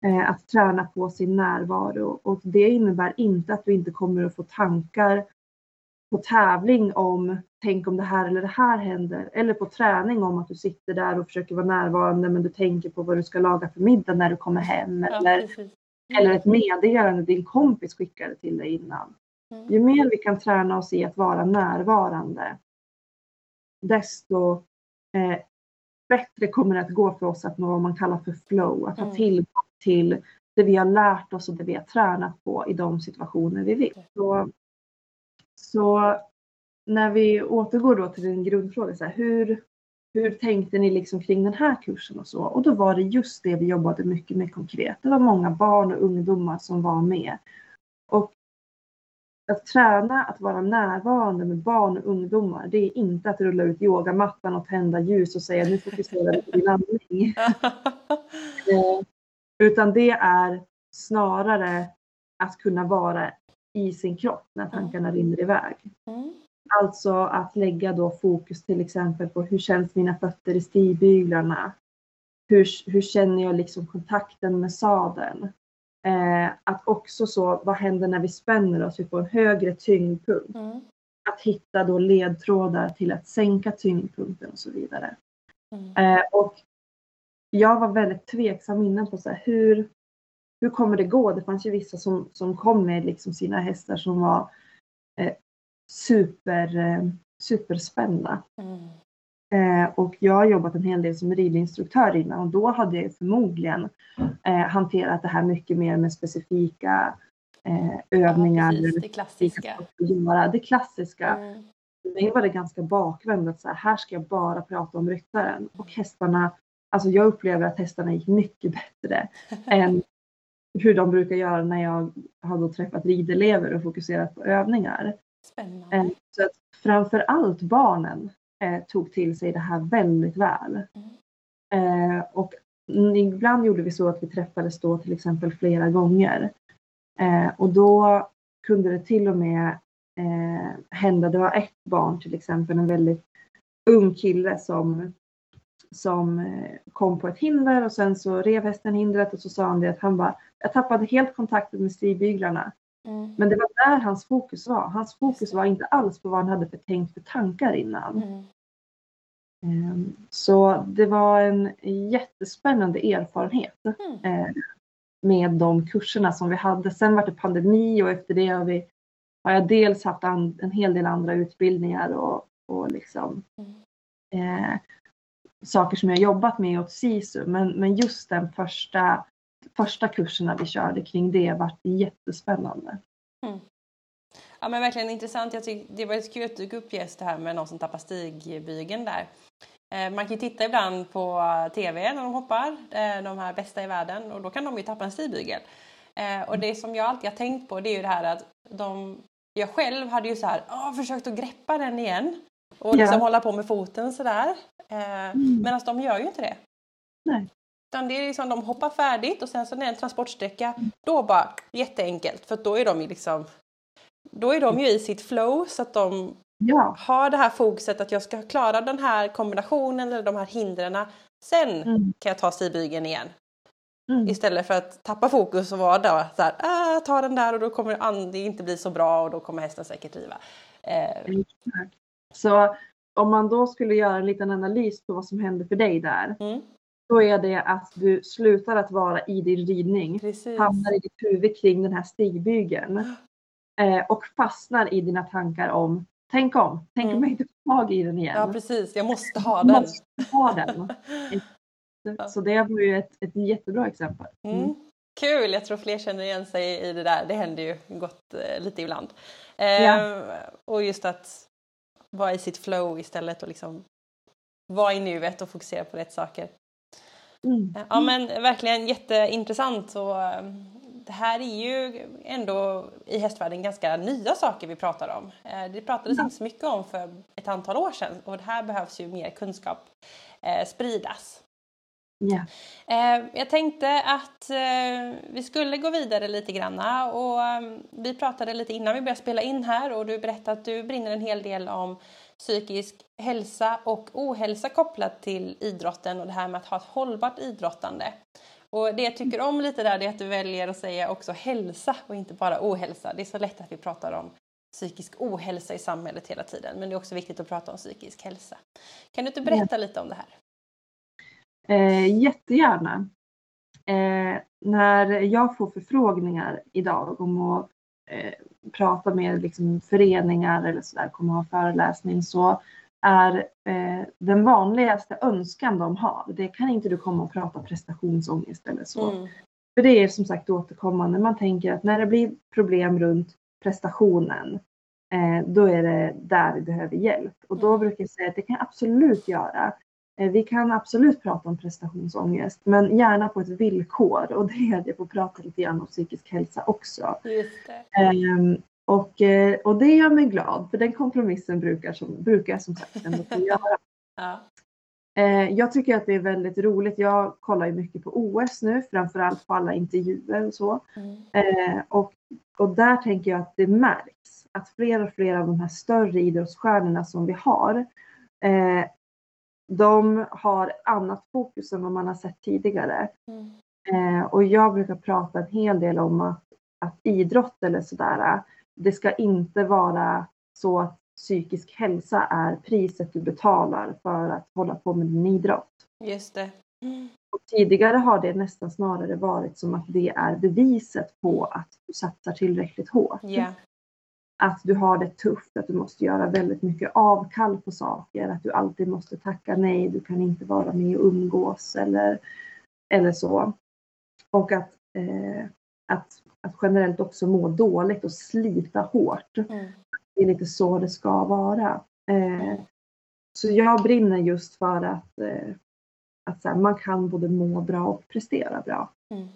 Eh, att träna på sin närvaro och det innebär inte att du inte kommer att få tankar på tävling om tänk om det här eller det här händer eller på träning om att du sitter där och försöker vara närvarande men du tänker på vad du ska laga för middag när du kommer hem Ja, eller, precis. eller ett meddelande din kompis skickade till dig innan. Mm. Ju mer vi kan träna oss i att vara närvarande desto eh, bättre kommer det att gå för oss att nå vad man kallar för flow, att ha Mm. tillgång till det vi har lärt oss och det vi har tränat på i de situationer vi vill. Så, så när vi återgår då till din grundfråga, så här, hur, hur tänkte ni liksom kring den här kursen och så? Och då var det just det vi jobbade mycket med konkret. Det var många barn och ungdomar som var med. Och att träna att vara närvarande med barn och ungdomar, det är inte att rulla ut yogamattan och tända ljus och säga nu fokuserar vi på din andning. Eh, Utan det är snarare att kunna vara i sin kropp när tankarna rinner iväg. Mm. Alltså att lägga då fokus till exempel på hur känns mina fötter i stigbyglarna? Hur, hur känner jag liksom kontakten med sadeln? Eh, att också så, vad händer när vi spänner oss? Vi får en högre tyngdpunkt. Mm. Att hitta då ledtrådar till att sänka tyngdpunkten och så vidare. Mm. Eh, och jag var väldigt tveksam innan på så här, hur, hur kommer det gå? Det fanns ju vissa som, som kom med liksom sina hästar som var eh, super, eh, superspända. Mm. Eh, och jag har jobbat en hel del som ridinstruktör innan och då hade jag förmodligen eh, hanterat det här mycket mer med specifika eh, övningar. Ja, precis, det klassiska. Det klassiska. Mm. För mig var det ganska bakvänt att så här, här ska jag bara prata om ryttaren. Och hästarna, alltså jag upplever att hästarna gick mycket bättre än hur de brukar göra när jag har då träffat ridelever och fokuserat på övningar. Eh, Spännande. Så att framför allt barnen eh, tog till sig det här väldigt väl. Eh, och mm, ibland gjorde vi så att vi träffades då till exempel flera gånger. Eh, och då kunde det till och med eh, hända, det var ett barn till exempel, en väldigt ung kille som, som eh, kom på ett hinder och sen så rev hästen hindret och så sa han det att han bara, jag tappade helt kontakten med stigbyglarna. Mm. Men det var där hans fokus var. Hans fokus var inte alls på vad han hade för tänkt för tankar innan. Mm. Ehm, Så det var en jättespännande erfarenhet Mm. eh, med de kurserna som vi hade. Sen var det pandemi och efter det har, vi, har jag dels haft an, en hel del andra utbildningar och, och liksom, eh, saker som jag jobbat med åt SISU. Men, men just den första, första kurserna vi körde kring det var jättespännande. Ja men verkligen intressant. Jag tycker det var ett kul att du tog upp just det här med någon som tappar stigbygeln där. Eh, Man kan ju titta ibland på TV när de hoppar, eh, de här bästa i världen, och då kan de ju tappa en stigbygel. Eh, Och det som jag alltid har tänkt på det är ju det här att de, jag själv hade ju så här, åh, försökt att greppa den igen och liksom Ja. hålla på med foten sådär. Eh, Medan de gör ju inte det. Nej. Utan det är liksom, de hoppar färdigt och sen så när det är en transportsträcka, då bara jätteenkelt för då är de ju liksom då är de ju i sitt flow så att de Ja, har det här fokuset att jag ska klara den här kombinationen eller de här hindren. Sen Mm. kan jag ta stigbygeln igen. Mm. Istället för att tappa fokus och vara där så här, ah, ta den där och då kommer det inte bli så bra och då kommer hästen säkert driva. Eh, Så om man då skulle göra en liten analys på vad som händer för dig där. Mm. Då är det att du slutar att vara i din ridning, Precis. hamnar i ditt huvud kring den här stigbygeln eh, och fastnar i dina tankar om tänk om, tänk Mm. om jag inte får tag i den igen. Ja, precis. Jag måste ha den. måste ha den. Så det var ju ett, ett jättebra exempel. Mm. Kul! Jag tror fler känner igen sig i det där. Det händer ju gott eh, lite ibland. Eh, Ja. Och just att vara i sitt flow istället och liksom vara i nuet och fokusera på rätt saker. Mm. Ja men verkligen jätteintressant och eh, det här är ju ändå i hästvärlden ganska nya saker vi pratar om. Eh, Det pratades Ja. inte så mycket om för ett antal år sedan och det här behövs ju mer kunskap eh, spridas. Ja. Eh, jag tänkte att eh, vi skulle gå vidare lite granna och eh, vi pratade lite innan vi började spela in här och du berättade att du brinner en hel del om psykisk hälsa och ohälsa kopplat till idrotten och det här med att ha ett hållbart idrottande. Och det jag tycker om lite där är att du väljer att säga också hälsa och inte bara ohälsa. Det är så lätt att vi pratar om psykisk ohälsa i samhället hela tiden men det är också viktigt att prata om psykisk hälsa. Kan du inte berätta lite om det här? Eh, jättegärna. Eh, när jag får förfrågningar idag om att prata med liksom, föreningar eller sådär, komma och ha föreläsning så är eh, den vanligaste önskan de har, det kan inte du komma och prata prestationsångest eller så. Mm. För det är som sagt återkommande. Man tänker att när det blir problem runt prestationen, eh, då är det där vi behöver hjälp. Och då Mm. brukar jag säga att det kan jag absolut göra. Eh, vi kan absolut prata om prestationsångest, men gärna på ett villkor. Och det är att jag får prata lite grann om psykisk hälsa också. Just det. Ehm, och, eh, och det gör mig glad, för den kompromissen brukar, som, brukar jag som sagt ändå få göra. Ja. Eh, jag tycker att det är väldigt roligt. Jag kollar ju mycket på OS nu, framförallt på alla intervjuer och så. Mm. Och, och där tänker jag att det märks att fler och fler av de här större idrottsstjärnorna som vi har, de har annat fokus än vad man har sett tidigare. Mm. Eh, och jag brukar prata en hel del om att, att idrott eller sådär, det ska inte vara så att psykisk hälsa är priset du betalar för att hålla på med din idrott. Just det. Mm. Och tidigare har det nästan snarare varit som att det är beviset på att du satsar tillräckligt hårt. Ja. Att du har det tufft, att du måste göra väldigt mycket avkall på saker, att du alltid måste tacka nej, du kan inte vara med och umgås eller, eller så. Och att, eh, att, att generellt också må dåligt och slita hårt. Mm. Det är lite så det ska vara. Eh, så jag brinner just för att, eh, att här, man kan både må bra och prestera bra. Mm.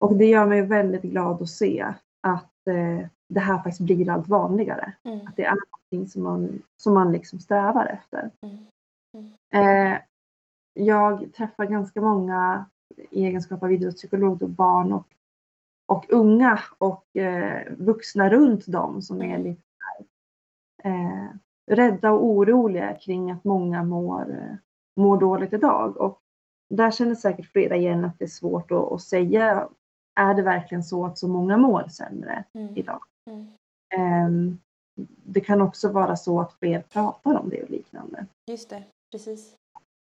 Och det gör mig väldigt glad att se att eh, det här faktiskt blir allt vanligare. Mm. Att det är någonting som man, som man liksom strävar efter. Mm. Eh, jag träffar ganska många i egenskap av idrottspsykolog, då, barn och, och unga och eh, vuxna runt dem som är lite här, eh, rädda och oroliga kring att många mår, eh, mår dåligt idag. Och där känner säkert flera igen att det är svårt att, att säga, är det verkligen så att så många mår sämre Mm. idag? Mm. Ehm, det kan också vara så att fler pratar om det och liknande. Just det, precis.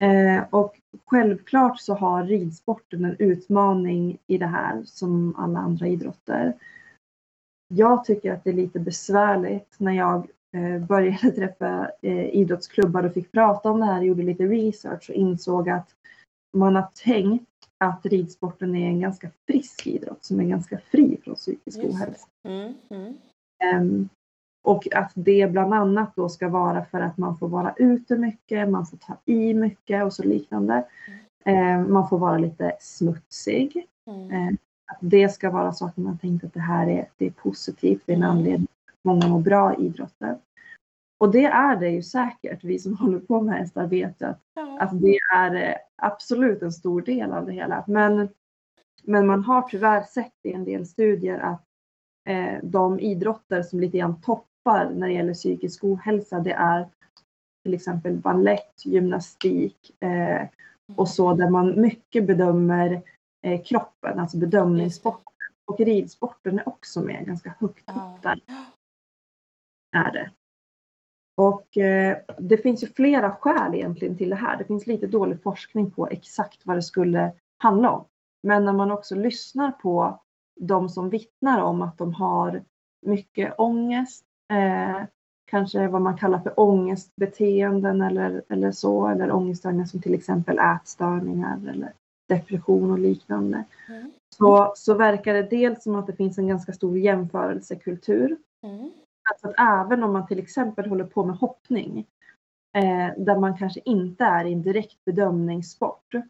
Eh, och självklart så har ridsporten en utmaning i det här som alla andra idrotter. Jag tycker att det är lite besvärligt när jag eh, började träffa eh, idrottsklubbar och fick prata om det här gjorde lite research och insåg att man har tänkt att ridsporten är en ganska frisk idrott som är ganska fri från psykisk Just ohälsa. Mm. Mm. Ehm, och att det bland annat då ska vara för att man får vara ute mycket, man får ta i mycket och så liknande. Ehm, man får vara lite smutsig. Mm. Ehm, att det ska vara att man tänkt att det här är, det är positivt, det är en Mm. anledning att många mår bra i idrotten. Och det är det ju säkert, vi som håller på med hästarbete, att Ja. att det är eh, absolut en stor del av det hela. Men, men man har tyvärr sett i en del studier att eh, de idrotter som lite grann toppar när det gäller psykisk ohälsa det är till exempel ballett, gymnastik eh, och så där man mycket bedömer eh, kroppen, alltså bedömningssporten. Och ridsporten är också med ganska högt upp där. Är det. Och eh, det finns ju flera skäl egentligen till det här. Det finns lite dålig forskning på exakt vad det skulle handla om. Men när man också lyssnar på de som vittnar om att de har mycket ångest, eh, kanske vad man kallar för ångestbeteenden eller, eller så, eller ångeststörningar som till exempel ätstörningar eller depression och liknande. Mm. Så, så verkar det dels som att det finns en ganska stor jämförelsekultur. Mm. Alltså att även om man till exempel håller på med hoppning, eh, där man kanske inte är i en direkt bedömningssport, eh,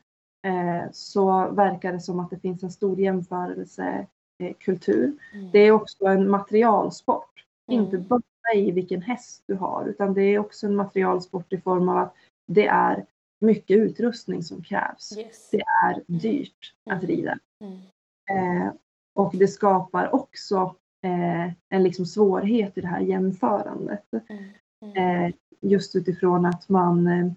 så verkar det som att det finns en stor jämförelsekultur. Mm. Det är också en materialsport, mm. inte bara i vilken häst du har, utan det är också en materialsport i form av att det är mycket utrustning som krävs. Yes. Det är dyrt mm. att rida. Mm. Eh, och det skapar också eh, en liksom svårighet i det här jämförandet. Mm. mm. Eh, just utifrån att man, eh,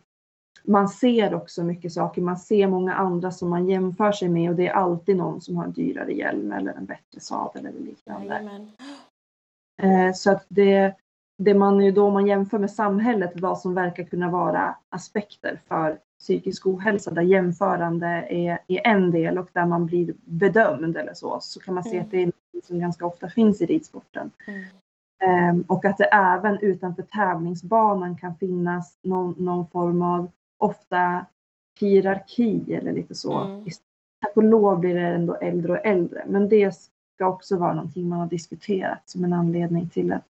man ser också mycket saker. Man ser många andra som man jämför sig med och det är alltid någon som har en dyrare hjälm eller en bättre sadel eller liknande. Eh, så att det, det man ju då man jämför med samhället, vad som verkar kunna vara aspekter för psykisk ohälsa där jämförande är, är en del och där man blir bedömd eller så, så kan man se mm. att det är som ganska ofta finns i ridsporten. Mm. Um, och att det även utanför tävlingsbanan kan finnas någon, någon form av ofta hierarki eller lite så. Mm. Tack och lov blir det ändå äldre och äldre, men det ska också vara någonting man har diskuterat som en anledning till att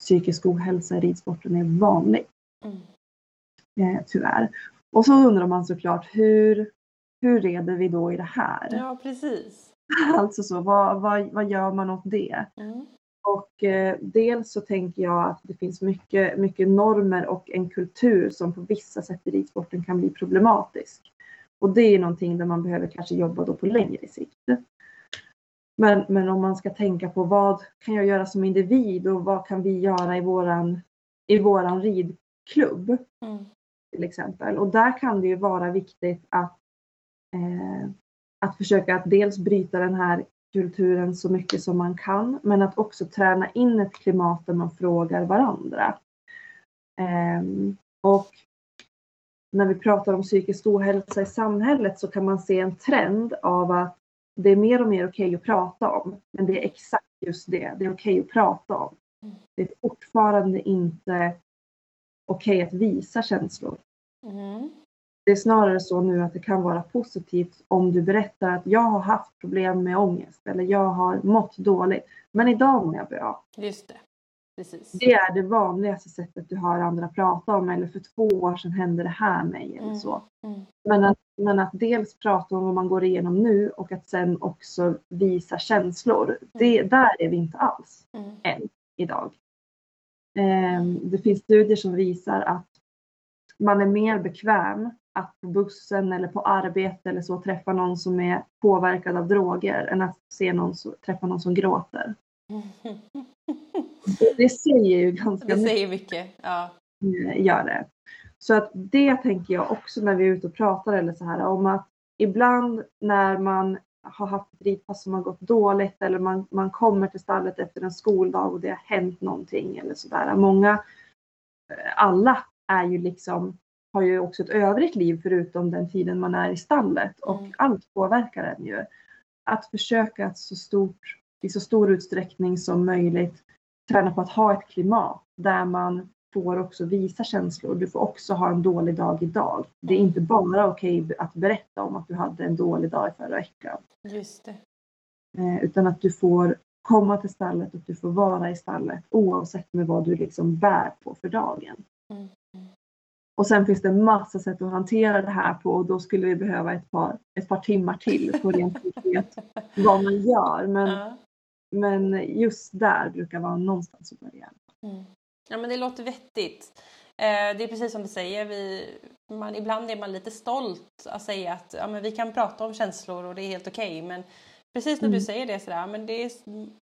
psykisk ohälsa i ridsporten är vanlig. Mm. Eh, tyvärr. Och så undrar man såklart hur, hur reder vi då i det här? Ja, precis. Alltså så, vad, vad, vad gör man åt det? Mm. Och eh, dels så tänker jag att det finns mycket, mycket normer och en kultur som på vissa sätt i ridsporten kan bli problematisk. Och det är någonting där man behöver kanske jobba då på längre sikt. Men, men om man ska tänka på vad kan jag göra som individ och vad kan vi göra i våran, i våran ridklubb? Mm till exempel. Och där kan det ju vara viktigt att, eh, att försöka att dels bryta den här kulturen så mycket som man kan, men att också träna in ett klimat där man frågar varandra. Eh, och när vi pratar om psykisk ohälsa i samhället så kan man se en trend av att det är mer och mer okej okay att prata om, men det är exakt just det, det är okej okay att prata om. Det är fortfarande inte okej okay att visa känslor. Mm. Det är snarare så nu att det kan vara positivt om du berättar att jag har haft problem med ångest eller jag har mått dåligt. Men idag mår jag bra. Just det. Precis. Det är det vanligaste sättet du hör andra prata om eller för två år sedan hände det här mig eller mm. så. Mm. Men, att, men att dels prata om vad man går igenom nu och att sen också visa känslor. Mm. Det, där är vi inte alls mm. än idag. Um, det finns studier som visar att man är mer bekväm att på bussen eller på arbete eller så träffa någon som är påverkad av droger än att se någon så, träffa någon som gråter. Det, det säger ju ganska mycket. Det säger mycket, ja. Eh, gör det. Så att det tänker jag också när vi är ute och pratar eller så här om att ibland när man har haft ett ridpass som har gått dåligt eller man, man kommer till stallet efter en skoldag och det har hänt någonting eller sådär. Många, eh, alla är ju liksom, har ju också ett övrigt liv förutom den tiden man är i stallet och mm. allt påverkar en ju. Att försöka att så stort, i så stor utsträckning som möjligt träna på att ha ett klimat där man får också visa känslor. Du får också ha en dålig dag idag. Det är inte bara okej okay att berätta om att du hade en dålig dag i förra veckan. Just det. Eh, utan att du får komma till stallet och du får vara i stallet oavsett med vad du liksom bär på för dagen. Mm. Och sen finns det massa sätt att hantera det här på och då skulle vi behöva ett par, ett par timmar till på rent konkret vad man gör. Men, ja. men just där brukar vara någonstans att börja. Mm. Ja men det låter vettigt. Eh, det är precis som du säger, vi, man, ibland är man lite stolt att säga att ja, men vi kan prata om känslor och det är helt okej. Okay, men precis när mm. du säger det sådär, men det är,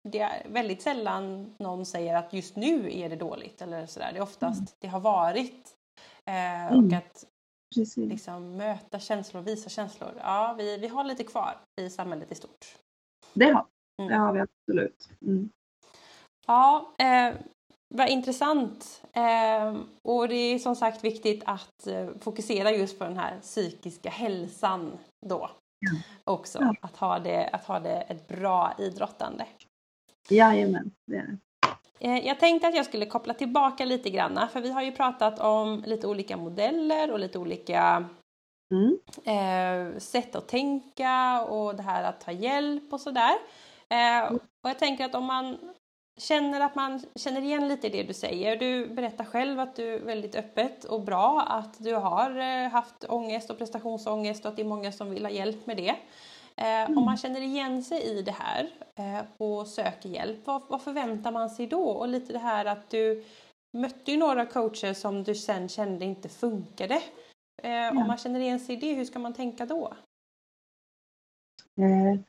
det är väldigt sällan någon säger att just nu är det dåligt eller sådär. Det är oftast, mm. det har varit Eh, mm. Och att liksom, möta känslor, visa känslor. Ja, vi, vi har lite kvar i samhället i stort. Det har, mm. det har vi absolut. Mm. Ja, eh, vad intressant. Eh, och det är som sagt viktigt att eh, fokusera just på den här psykiska hälsan då. Ja. Också, ja. Att, ha det, att ha det ett bra idrottande. Jajamän, det är det. Eh, jag tänkte att jag skulle koppla tillbaka lite grann för vi har ju pratat om lite olika modeller och lite olika mm. eh, sätt att tänka och det här att ta hjälp och sådär. Eh, och jag tänker att om man känner att man känner igen lite det du säger. Du berättar själv att du är väldigt öppet och bra att du har haft ångest och prestationsångest och att det är många som vill ha hjälp med det. Mm. Om man känner igen sig i det här eh, och söker hjälp, vad, vad, förväntar man sig då? Och lite det här att du mötte ju några coacher som du sen kände inte funkade. Mm. Om man känner igen sig i det, hur ska man tänka då? Eh,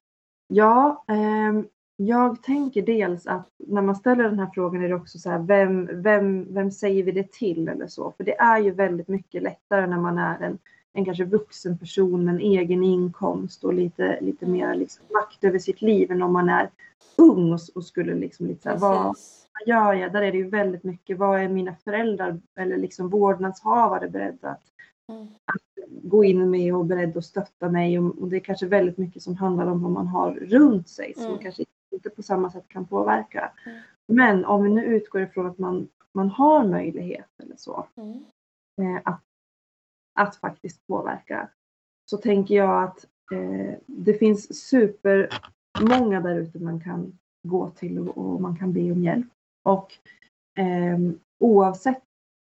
ja, eh, jag tänker dels att när man ställer den här frågan är det också så här, vem, vem, vem säger vi det till eller så? För det är ju väldigt mycket lättare när man är en, en kanske vuxen person med en egen inkomst och lite, lite mer mm. liksom makt över sitt liv än om man är ung och, och skulle liksom lite så här, vad, vad gör jag? Där är det ju väldigt mycket, vad är mina föräldrar eller liksom vårdnadshavare beredda att, mm. att gå in med och beredda att stötta mig? Och, och, det är kanske väldigt mycket som handlar om vad man har runt sig som mm. kanske inte på samma sätt kan påverka. Mm. Men om vi nu utgår ifrån att man, man har möjlighet eller så mm. eh, att, att faktiskt påverka så tänker jag att eh, det finns supermånga där ute man kan gå till och, och, man kan be om hjälp. Och eh, oavsett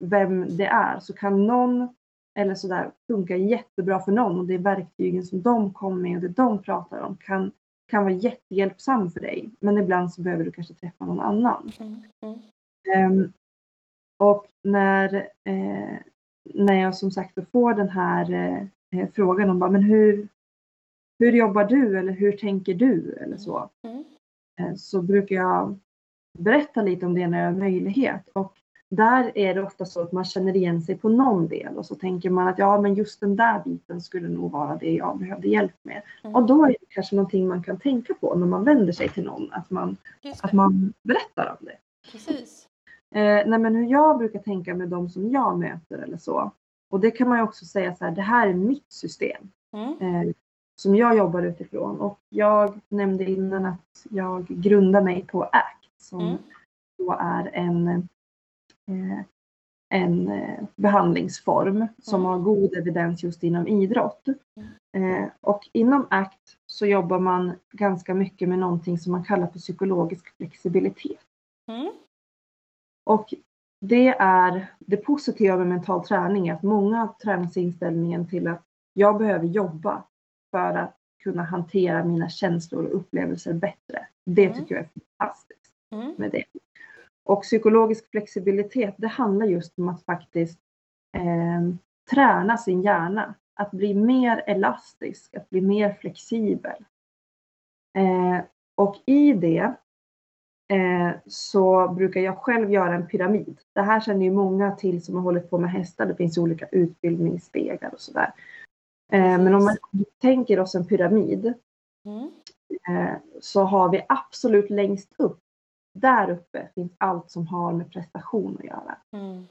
vem det är så kan någon eller sådär funka jättebra för någon och det verktygen som de kommer med och det de pratar om kan kan vara jättehjälpsam för dig. Men ibland så behöver du kanske träffa någon annan. Mm. Mm. Um, och när, eh, när jag som sagt får den här eh, frågan om bara, men hur, hur jobbar du eller hur tänker du eller så. Mm. Eh, så brukar jag berätta lite om det när jag har möjlighet. Och där är det ofta så att man känner igen sig på någon del och så tänker man att ja, men just den där biten skulle nog vara det jag behövde hjälp med. Mm. Och då är det kanske någonting man kan tänka på när man vänder sig till någon, att man, att man berättar om det. Precis. Eh, nej, men hur jag brukar tänka med de som jag möter eller så. Och det kan man ju också säga så här, det här är mitt system. Mm. Eh, som jag jobbar utifrån. Och jag nämnde innan att jag grundar mig på ACT som mm. då är en Eh, en eh, behandlingsform som mm. har god evidens just inom idrott. Mm. Och inom ACT så jobbar man ganska mycket med någonting som man kallar för psykologisk flexibilitet. Mm. Och det är det positiva med mental träning, att många träningsinställningen till att jag behöver jobba för att kunna hantera mina känslor och upplevelser bättre. Det mm. tycker jag är fantastiskt mm. med det. Och psykologisk flexibilitet, det handlar just om att faktiskt eh, träna sin hjärna. Att bli mer elastisk, att bli mer flexibel. Eh, och i det eh, så brukar jag själv göra en pyramid. Det här känner ju många till som har hållit på med hästar. Det finns olika utbildningsstegar och sådär. Eh, men om man tänker oss en pyramid mm. Eh, så har vi absolut längst upp där uppe finns allt som har med prestation att göra. Mm.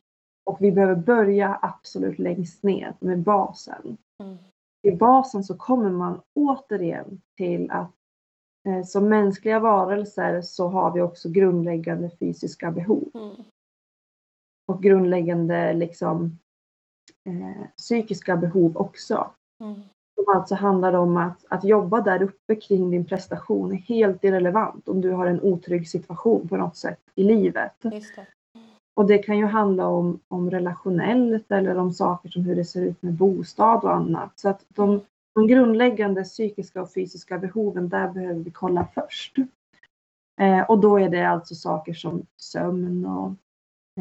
Och vi behöver börja absolut längst ner med basen. Mm. I basen så kommer man återigen till att som mänskliga varelser så har vi också grundläggande fysiska behov. Mm. Och grundläggande liksom, eh, psykiska behov också. Mm som alltså handlar om att, att jobba där uppe kring din prestation är helt irrelevant om du har en otrygg situation på något sätt i livet. Det. Och det kan ju handla om, om relationellt eller om saker som hur det ser ut med bostad och annat. Så att de, de grundläggande psykiska och fysiska behoven, där behöver vi kolla först. Eh, och då är det alltså saker som sömn och,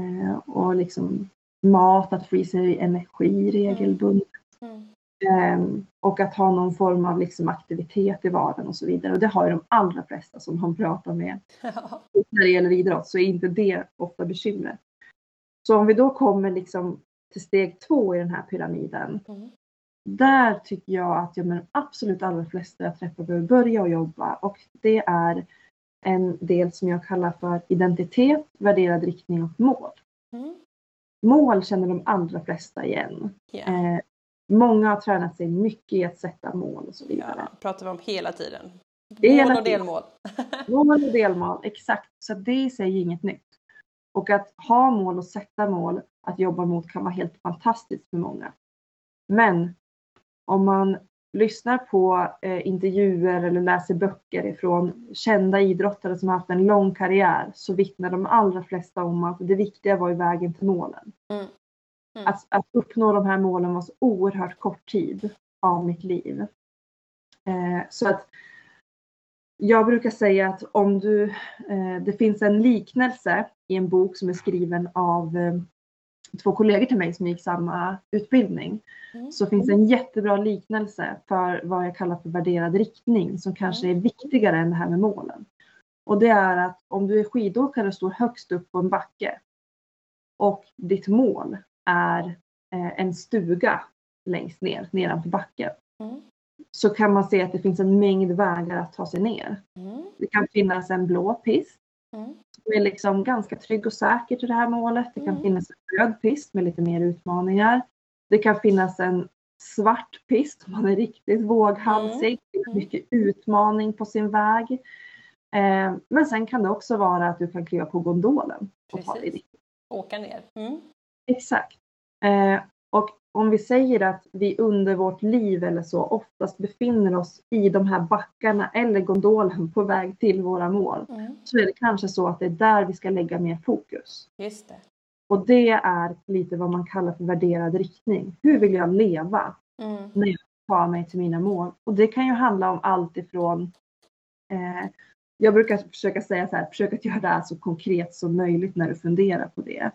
eh, och liksom mat, att få i sig energi regelbundet. Mm. Ehm, och att ha någon form av liksom aktivitet i vardagen och så vidare. Och det har ju de allra flesta som man pratar med. Ja. När det gäller idrott så är inte det ofta bekymret. Så om vi då kommer liksom till steg två i den här pyramiden. Mm. Där tycker jag att ja, men absolut allra flesta jag träffar behöver börja och jobba och det är en del som jag kallar för identitet, värderad riktning och mål. Mm. Mål känner de allra flesta igen. Ja. Eh, många har tränat sig mycket i att sätta mål och så vidare. ja, pratar vi om hela tiden. Hela Mål och delmål. Mål och delmål, exakt. Så det i sig är inget nytt. Och att ha mål och sätta mål att jobba mot kan vara helt fantastiskt för många. Men om man lyssnar på eh, intervjuer eller läser böcker ifrån kända idrottare som har haft en lång karriär så vittnar de allra flesta om att det viktiga var i vägen till målen. Mm. Mm. Att, att uppnå de här målen var så oerhört kort tid av mitt liv. Eh, så att jag brukar säga att om du, eh, det finns en liknelse i en bok som är skriven av eh, två kollegor till mig som gick samma utbildning. Mm. Så finns det en jättebra liknelse för vad jag kallar för värderad riktning som kanske är viktigare än det här med målen. Och det är att om du är skidåkare och står högst upp på en backe och ditt mål är eh, en stuga längst ner, nedanför backen Mm. så kan man se att det finns en mängd vägar att ta sig ner. Mm. Det kan finnas en blå pist Mm. Som är liksom ganska trygg och säker till det här målet. Det kan Mm. finnas en röd pist med lite mer utmaningar. Det kan finnas en svart pist om man är riktigt våghalsig. Är Mm. mycket utmaning på sin väg. Eh, men sen kan det också vara att du kan kliva på gondolen och ta dig dit. Åka ner. Mm. Exakt. Eh, och om vi säger att vi under vårt liv eller så oftast befinner oss i de här backarna eller gondolen på väg till våra mål Mm. så är det kanske så att det är där vi ska lägga mer fokus. Just det. Och det är lite vad man kallar för värderad riktning. Hur vill jag leva Mm. när jag tar mig till mina mål? Och det kan ju handla om allt ifrån eh, jag brukar försöka säga så här, försök att göra det här så konkret som möjligt när du funderar på det.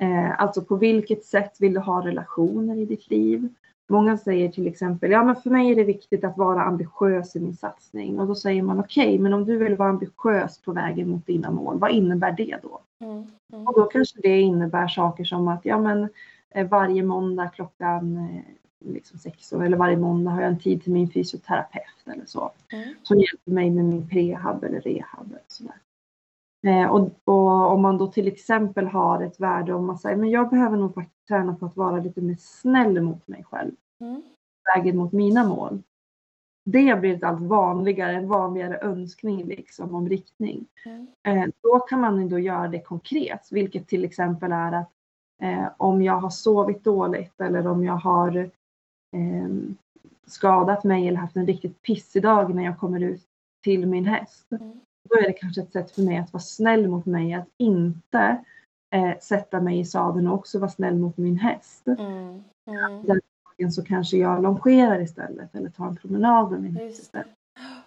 Eh, alltså på vilket sätt vill du ha relationer i ditt liv? Många säger till exempel, ja men för mig är det viktigt att vara ambitiös i min satsning. Och då säger man okej, men om du vill vara ambitiös på vägen mot dina mål, vad innebär det då? Mm. Mm. Och då kanske det innebär saker som att ja men eh, varje måndag klockan eh, liksom sex eller varje måndag har jag en tid till min fysioterapeut eller så. Mm. Som hjälper mig med min prehab eller rehab. Eller sådär. Eh, och, och om man då till exempel har ett värde om man säger men jag behöver nog faktiskt träna på att vara lite mer snäll mot mig själv. Mm. Vägen mot mina mål. Det blir ett allt vanligare, en vanligare önskning liksom om riktning. Mm. Eh, då kan man ju då göra det konkret, vilket till exempel är att eh, om jag har sovit dåligt eller om jag har eh, skadat mig eller haft en riktigt pissig dag när jag kommer ut till min häst. Mm. Då är det kanske ett sätt för mig att vara snäll mot mig, att inte eh, sätta mig i sadeln och också vara snäll mot min häst. Mm. Mm. Dagen Så kanske jag longerar istället eller tar en promenad med min häst istället.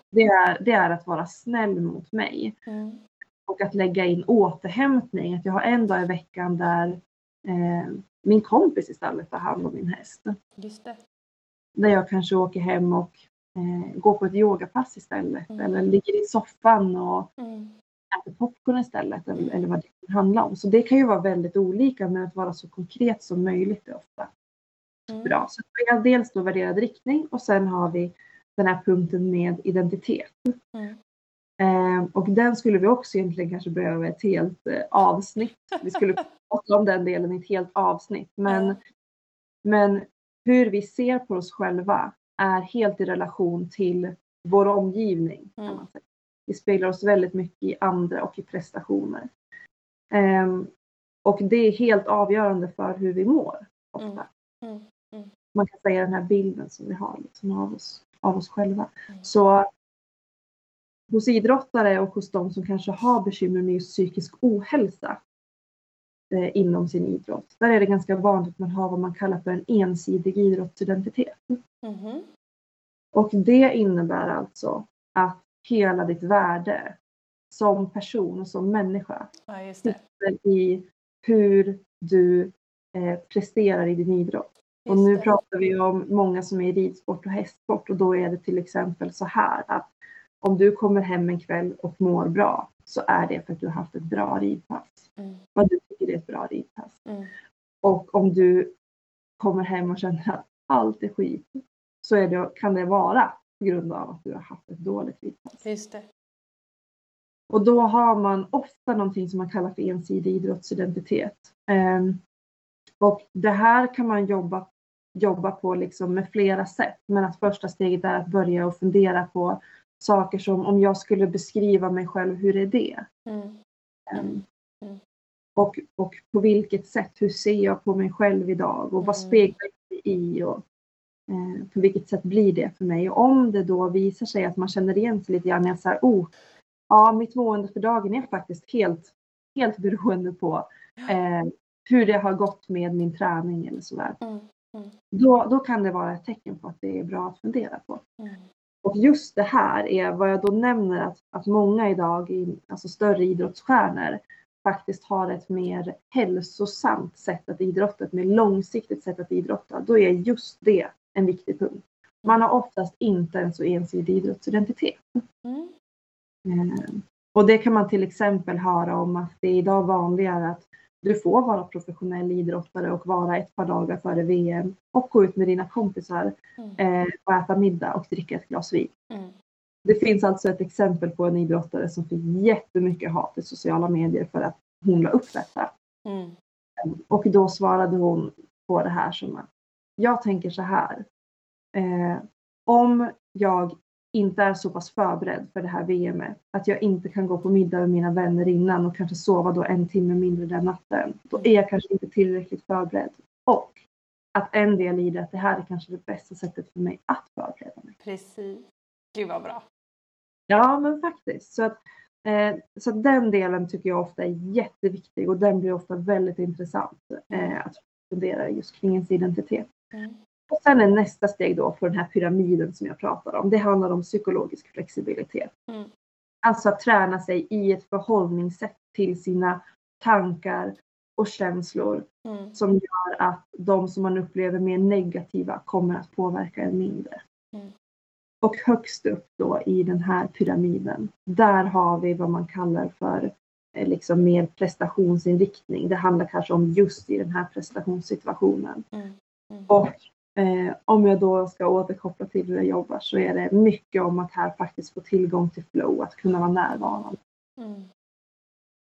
Det är, det är att vara snäll mot mig Mm. och att lägga in återhämtning. Att jag har en dag i veckan där eh, min kompis istället tar hand om min häst. Just det. Där jag kanske åker hem och eh, går på ett yogapass istället. Mm. Eller ligger i soffan och Mm. äter popcorn istället. Eller, eller vad det kan handla om. Så det kan ju vara väldigt olika men att vara så konkret som möjligt är ofta Mm. bra. Så vi har dels då värderad riktning och sen har vi den här punkten med identitet. Mm. Eh, och den skulle vi också egentligen kanske behöva ett helt eh, avsnitt. Vi skulle prata om den delen i ett helt avsnitt. Men, men hur vi ser på oss själva är helt i relation till vår omgivning. Kan Mm. man säga. Vi speglar oss väldigt mycket i andra och i prestationer. Ehm, och det är helt avgörande för hur vi mår. Ofta. Mm. Mm. Mm. Man kan säga den här bilden som vi har liksom, av, oss, av oss själva. Mm. Så hos idrottare och hos de som kanske har bekymmer med just psykisk ohälsa inom sin idrott. Där är det ganska vanligt att man har vad man kallar för en ensidig idrottsidentitet. Mhm. Och det innebär alltså att hela ditt värde som person och som människa Ja, sitter i hur du eh, presterar i din idrott. Och Just nu det. pratar vi om många som är i ridsport och hästsport och då är det till exempel så här att om du kommer hem en kväll och mår bra så är det för att du har haft ett bra ridpass. Mm. Vad du tycker är ett bra ridpass. Mm. Och om du kommer hem och känner att allt är skit så är det, kan det vara på grund av att du har haft ett dåligt ridpass. Just det. Och då har man ofta någonting som man kallar för ensidig idrottsidentitet. Um, och det här kan man jobba, jobba på liksom med flera sätt. Men att första steget är att börja och fundera på saker som om jag skulle beskriva mig själv, hur är det? Mm. Um, mm. Och, och på vilket sätt, hur ser jag på mig själv idag och vad mm. speglar jag mig i och eh, på vilket sätt blir det för mig? Och om det då visar sig att man känner igen sig lite grann, jag säger oh, ja mitt mående för dagen är faktiskt helt, helt beroende på eh, hur det har gått med min träning eller sådär. Mm. Mm. Då, då kan det vara ett tecken på att det är bra att fundera på. Mm. Och just det här är vad jag då nämner att, att många idag, alltså större idrottsstjärnor, faktiskt har ett mer hälsosamt sätt att idrotta, ett mer långsiktigt sätt att idrotta, då är just det en viktig punkt. Man har oftast inte en så ensidig idrottsidentitet. Mm. Eh, och det kan man till exempel höra om att det är idag vanligare att du får vara professionell idrottare och vara ett par dagar före VM och gå ut med dina kompisar mm. eh, och äta middag och dricka ett glas vin. Mm. Det finns alltså ett exempel på en idrottare som fick jättemycket hat i sociala medier för att hon la upp detta. Mm. Och då svarade hon på det här som att jag tänker så här. Eh, om jag inte är så pass förberedd för det här VMet att jag inte kan gå på middag med mina vänner innan och kanske sova då en timme mindre den natten. Då är jag kanske inte tillräckligt förberedd. Och att en del i det, att det här är kanske det bästa sättet för mig att förbereda mig. Precis. Gud vad bra. Ja men faktiskt. Så att, eh, så den delen tycker jag ofta är jätteviktig och den blir ofta väldigt intressant eh, att fundera just kring ens identitet. Mm. Och sen är nästa steg då på den här pyramiden som jag pratar om. Det handlar om psykologisk flexibilitet. Mm. Alltså att träna sig i ett förhållningssätt till sina tankar och känslor mm. som gör att de som man upplever mer negativa kommer att påverka en mindre. Mm. Och högst upp då i den här pyramiden, där har vi vad man kallar för eh, liksom mer prestationsinriktning. Det handlar kanske om just i den här prestationssituationen. Mm. Mm. Och Eh, om jag då ska återkoppla till hur jag jobbar så är det mycket om att här faktiskt få tillgång till flow, att kunna vara närvarande. Mm.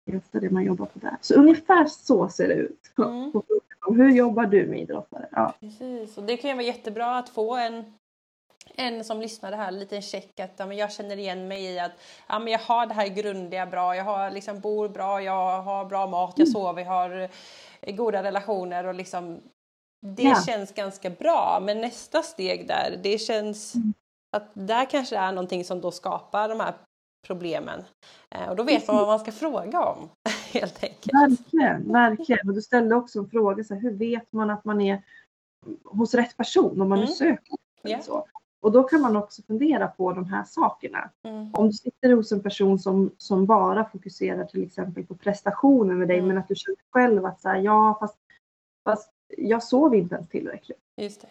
Det är ofta det man jobbar på där. Så ungefär så ser det ut. Mm. Hur jobbar du med idrottare? Ja. Precis, och det kan ju vara jättebra att få en en som lyssnade här, en liten check att ja, jag känner igen mig i att ja, men jag har det här grundliga bra, jag har, liksom, bor bra, jag har bra mat, jag mm. sover, jag har goda relationer och liksom det ja. känns ganska bra, men nästa steg där, det känns mm. att där kanske är någonting som då skapar de här problemen. Eh, och då vet man vad man ska fråga om helt enkelt. Verkligen, verkligen. Och du ställde också en fråga, så här, hur vet man att man är hos rätt person om man mm. söker? Yeah. Så. Och då kan man också fundera på de här sakerna. Mm. Om du sitter hos en person som, som bara fokuserar till exempel på prestationen med dig mm. men att du känner själv att så här, ja fast, fast jag sov inte ens tillräckligt. Just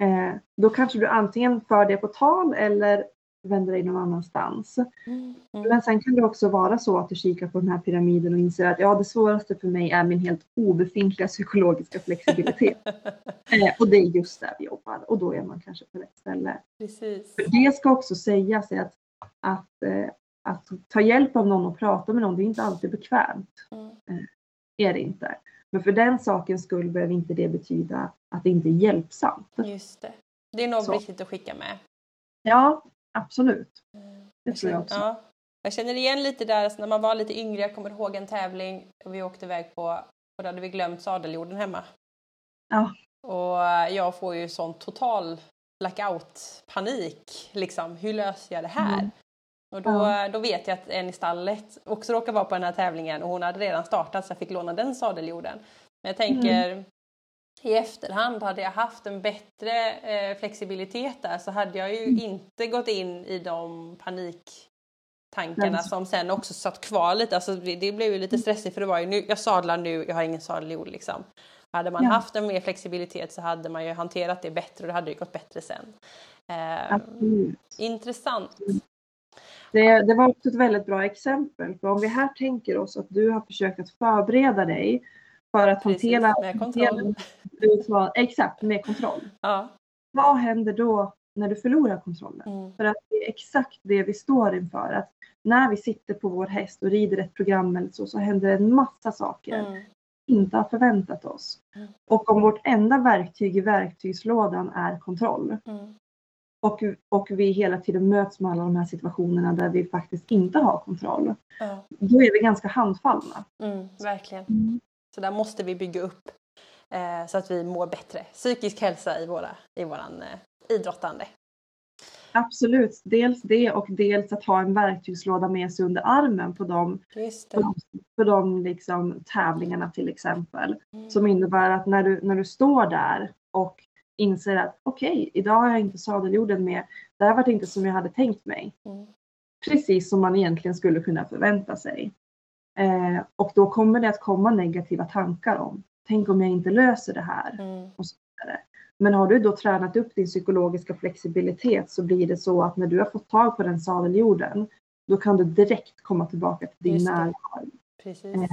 eh, då kanske du antingen för det på tal eller vänder dig någon annanstans. Mm. Mm. Men sen kan det också vara så att du kikar på den här pyramiden och inser att ja, det svåraste för mig är min helt obefintliga psykologiska flexibilitet. eh, och det är just där vi jobbar och då är man kanske på rätt ställe. Precis. För det ska också sägas att, att, eh, att ta hjälp av någon och prata med någon, det är inte alltid bekvämt. Mm. Eh, är det inte. Men för den sakens skull behöver inte det betyda att det inte är hjälpsamt. Just det. Det är nog viktigt att skicka med. Ja, absolut. Mm. Det tror jag också. Ja. Jag känner igen lite där, alltså när man var lite yngre, jag kommer ihåg en tävling och vi åkte iväg på och då hade vi glömt sadeljorden hemma. Ja. Och jag får ju sån total blackout-panik. Liksom, hur löser jag det här? Mm. Och då, ja. då vet jag att en i stallet också råkar vara på den här tävlingen och hon hade redan startat så jag fick låna den sadeljorden. Men jag tänker mm. i efterhand, hade jag haft en bättre eh, flexibilitet där så hade jag ju mm. inte gått in i de paniktankarna mm. som sen också satt kvar lite. Alltså det, blev ju lite stressigt för det var ju nu, jag sadlar nu, jag har ingen sadeljord liksom. Hade man ja. haft en mer flexibilitet så hade man ju hanterat det bättre och det hade ju gått bättre sen. Eh, intressant. Det, det, var också ett väldigt bra exempel. För om vi här tänker oss att du har försökt att förbereda dig för att Precis, hantera... med kontroll. Hantera, exakt, med kontroll. Ja. Vad händer då när du förlorar kontrollen. Mm. För att det är exakt det vi står inför. Att när vi sitter på vår häst och rider ett program eller så, så händer en massa saker Mm. inte har förväntat oss. Mm. Och om vårt enda verktyg i verktygslådan är kontroll Mm. Och, och vi hela tiden möts med alla de här situationerna där vi faktiskt inte har kontroll, Ja. då är vi ganska handfallna. Mm. Verkligen. Så där måste vi bygga upp eh, så att vi mår bättre. Psykisk hälsa i, våra, i våran eh, idrottande. Absolut, dels det och dels att ha en verktygslåda med sig under armen på de, på de, på de liksom tävlingarna till exempel. Mm. Som innebär att när du, när du står där och inser att okej, idag har jag inte sadeljorden med. Det här var inte som jag hade tänkt mig. Mm. Precis som man egentligen skulle kunna förvänta sig. Eh, och då kommer det att komma negativa tankar om, tänk om jag inte löser det här. Mm. Men har du då tränat upp din psykologiska flexibilitet så blir det så att när du har fått tag på den sadeljorden, då kan du direkt komma tillbaka till din närvaro. Precis. Eh,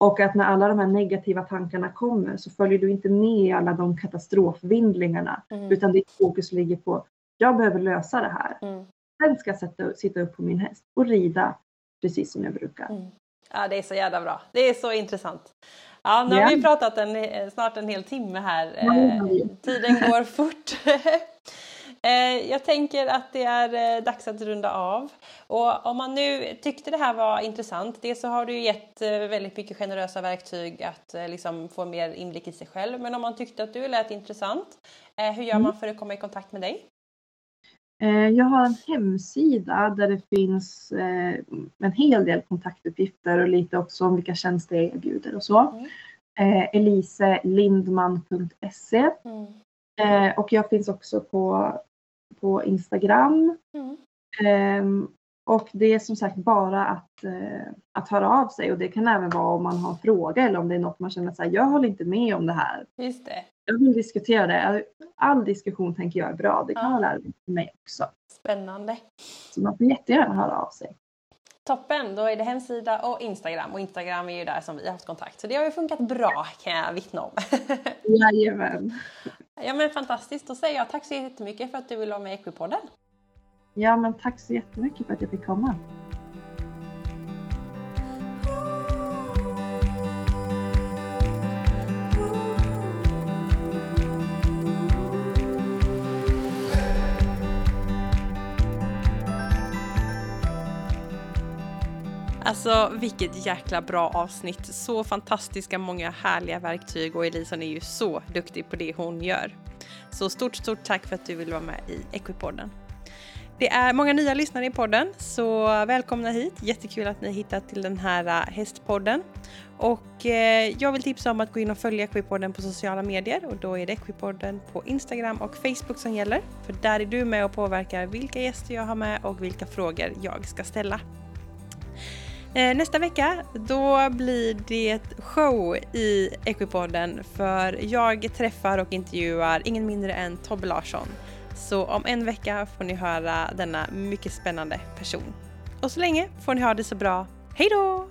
Och att när alla de här negativa tankarna kommer så följer du inte med i alla de katastrofvindlingarna. Mm. Utan ditt fokus ligger på, jag behöver lösa det här. Mm. Sen ska jag sätta, sitta upp på min häst och rida precis som jag brukar. Mm. Ja, det är så jävla bra. Det är så intressant. Ja, nu har Ja. vi pratat en, eh, snart en hel timme här. Eh, Tiden går fort. Eh, Jag tänker att det är eh, dags att runda av. Och om man nu tyckte det här var intressant, dels så har du gett eh, väldigt mycket generösa verktyg att liksom få mer inblick i sig själv. Men om man tyckte att du lät intressant, hur gör Mm. man för att komma i kontakt med dig? Jag har en hemsida där det finns en hel del kontaktuppgifter och lite också om vilka tjänster jag erbjuder och så. Mm. Eliselindman.se Mm. och jag finns också på, på Instagram. Mm. Ehm, och det är som sagt bara att, eh, att höra av sig och det kan även vara om man har en fråga eller om det är något man känner att jag håller inte med om det här. Just det. Jag vill diskutera det. All diskussion tänker jag är bra. Det kan Ja. vara lärorikt för mig också. Spännande. Så man får jättegärna höra av sig. Toppen, då är det hemsida och Instagram. Och Instagram är ju där som vi har haft kontakt. Så det har ju funkat bra kan jag vittna om. Jajamän. ja men fantastiskt, då säger jag tack så jättemycket för att du vill vara med i Equipodden. Ja men tack så jättemycket för att jag fick komma. Alltså vilket jäkla bra avsnitt. Så fantastiska många härliga verktyg och Elison är ju så duktig på det hon gör. Så stort, stort tack för att du vill vara med i Equipodden. Det är många nya lyssnare i podden, så välkomna hit. Jättekul att ni hittat till den här äh, hästpodden. Och eh, jag vill tipsa om att gå in och följa Equipodden på sociala medier och då är det Equipodden på Instagram och Facebook som gäller. För där är du med och påverkar vilka gäster jag har med och vilka frågor jag ska ställa. Eh, nästa vecka då blir det show i Equipodden för jag träffar och intervjuar ingen mindre än Tobbe Larsson. Så om en vecka får ni höra denna mycket spännande person. Och så länge får ni ha det så bra. Hej då!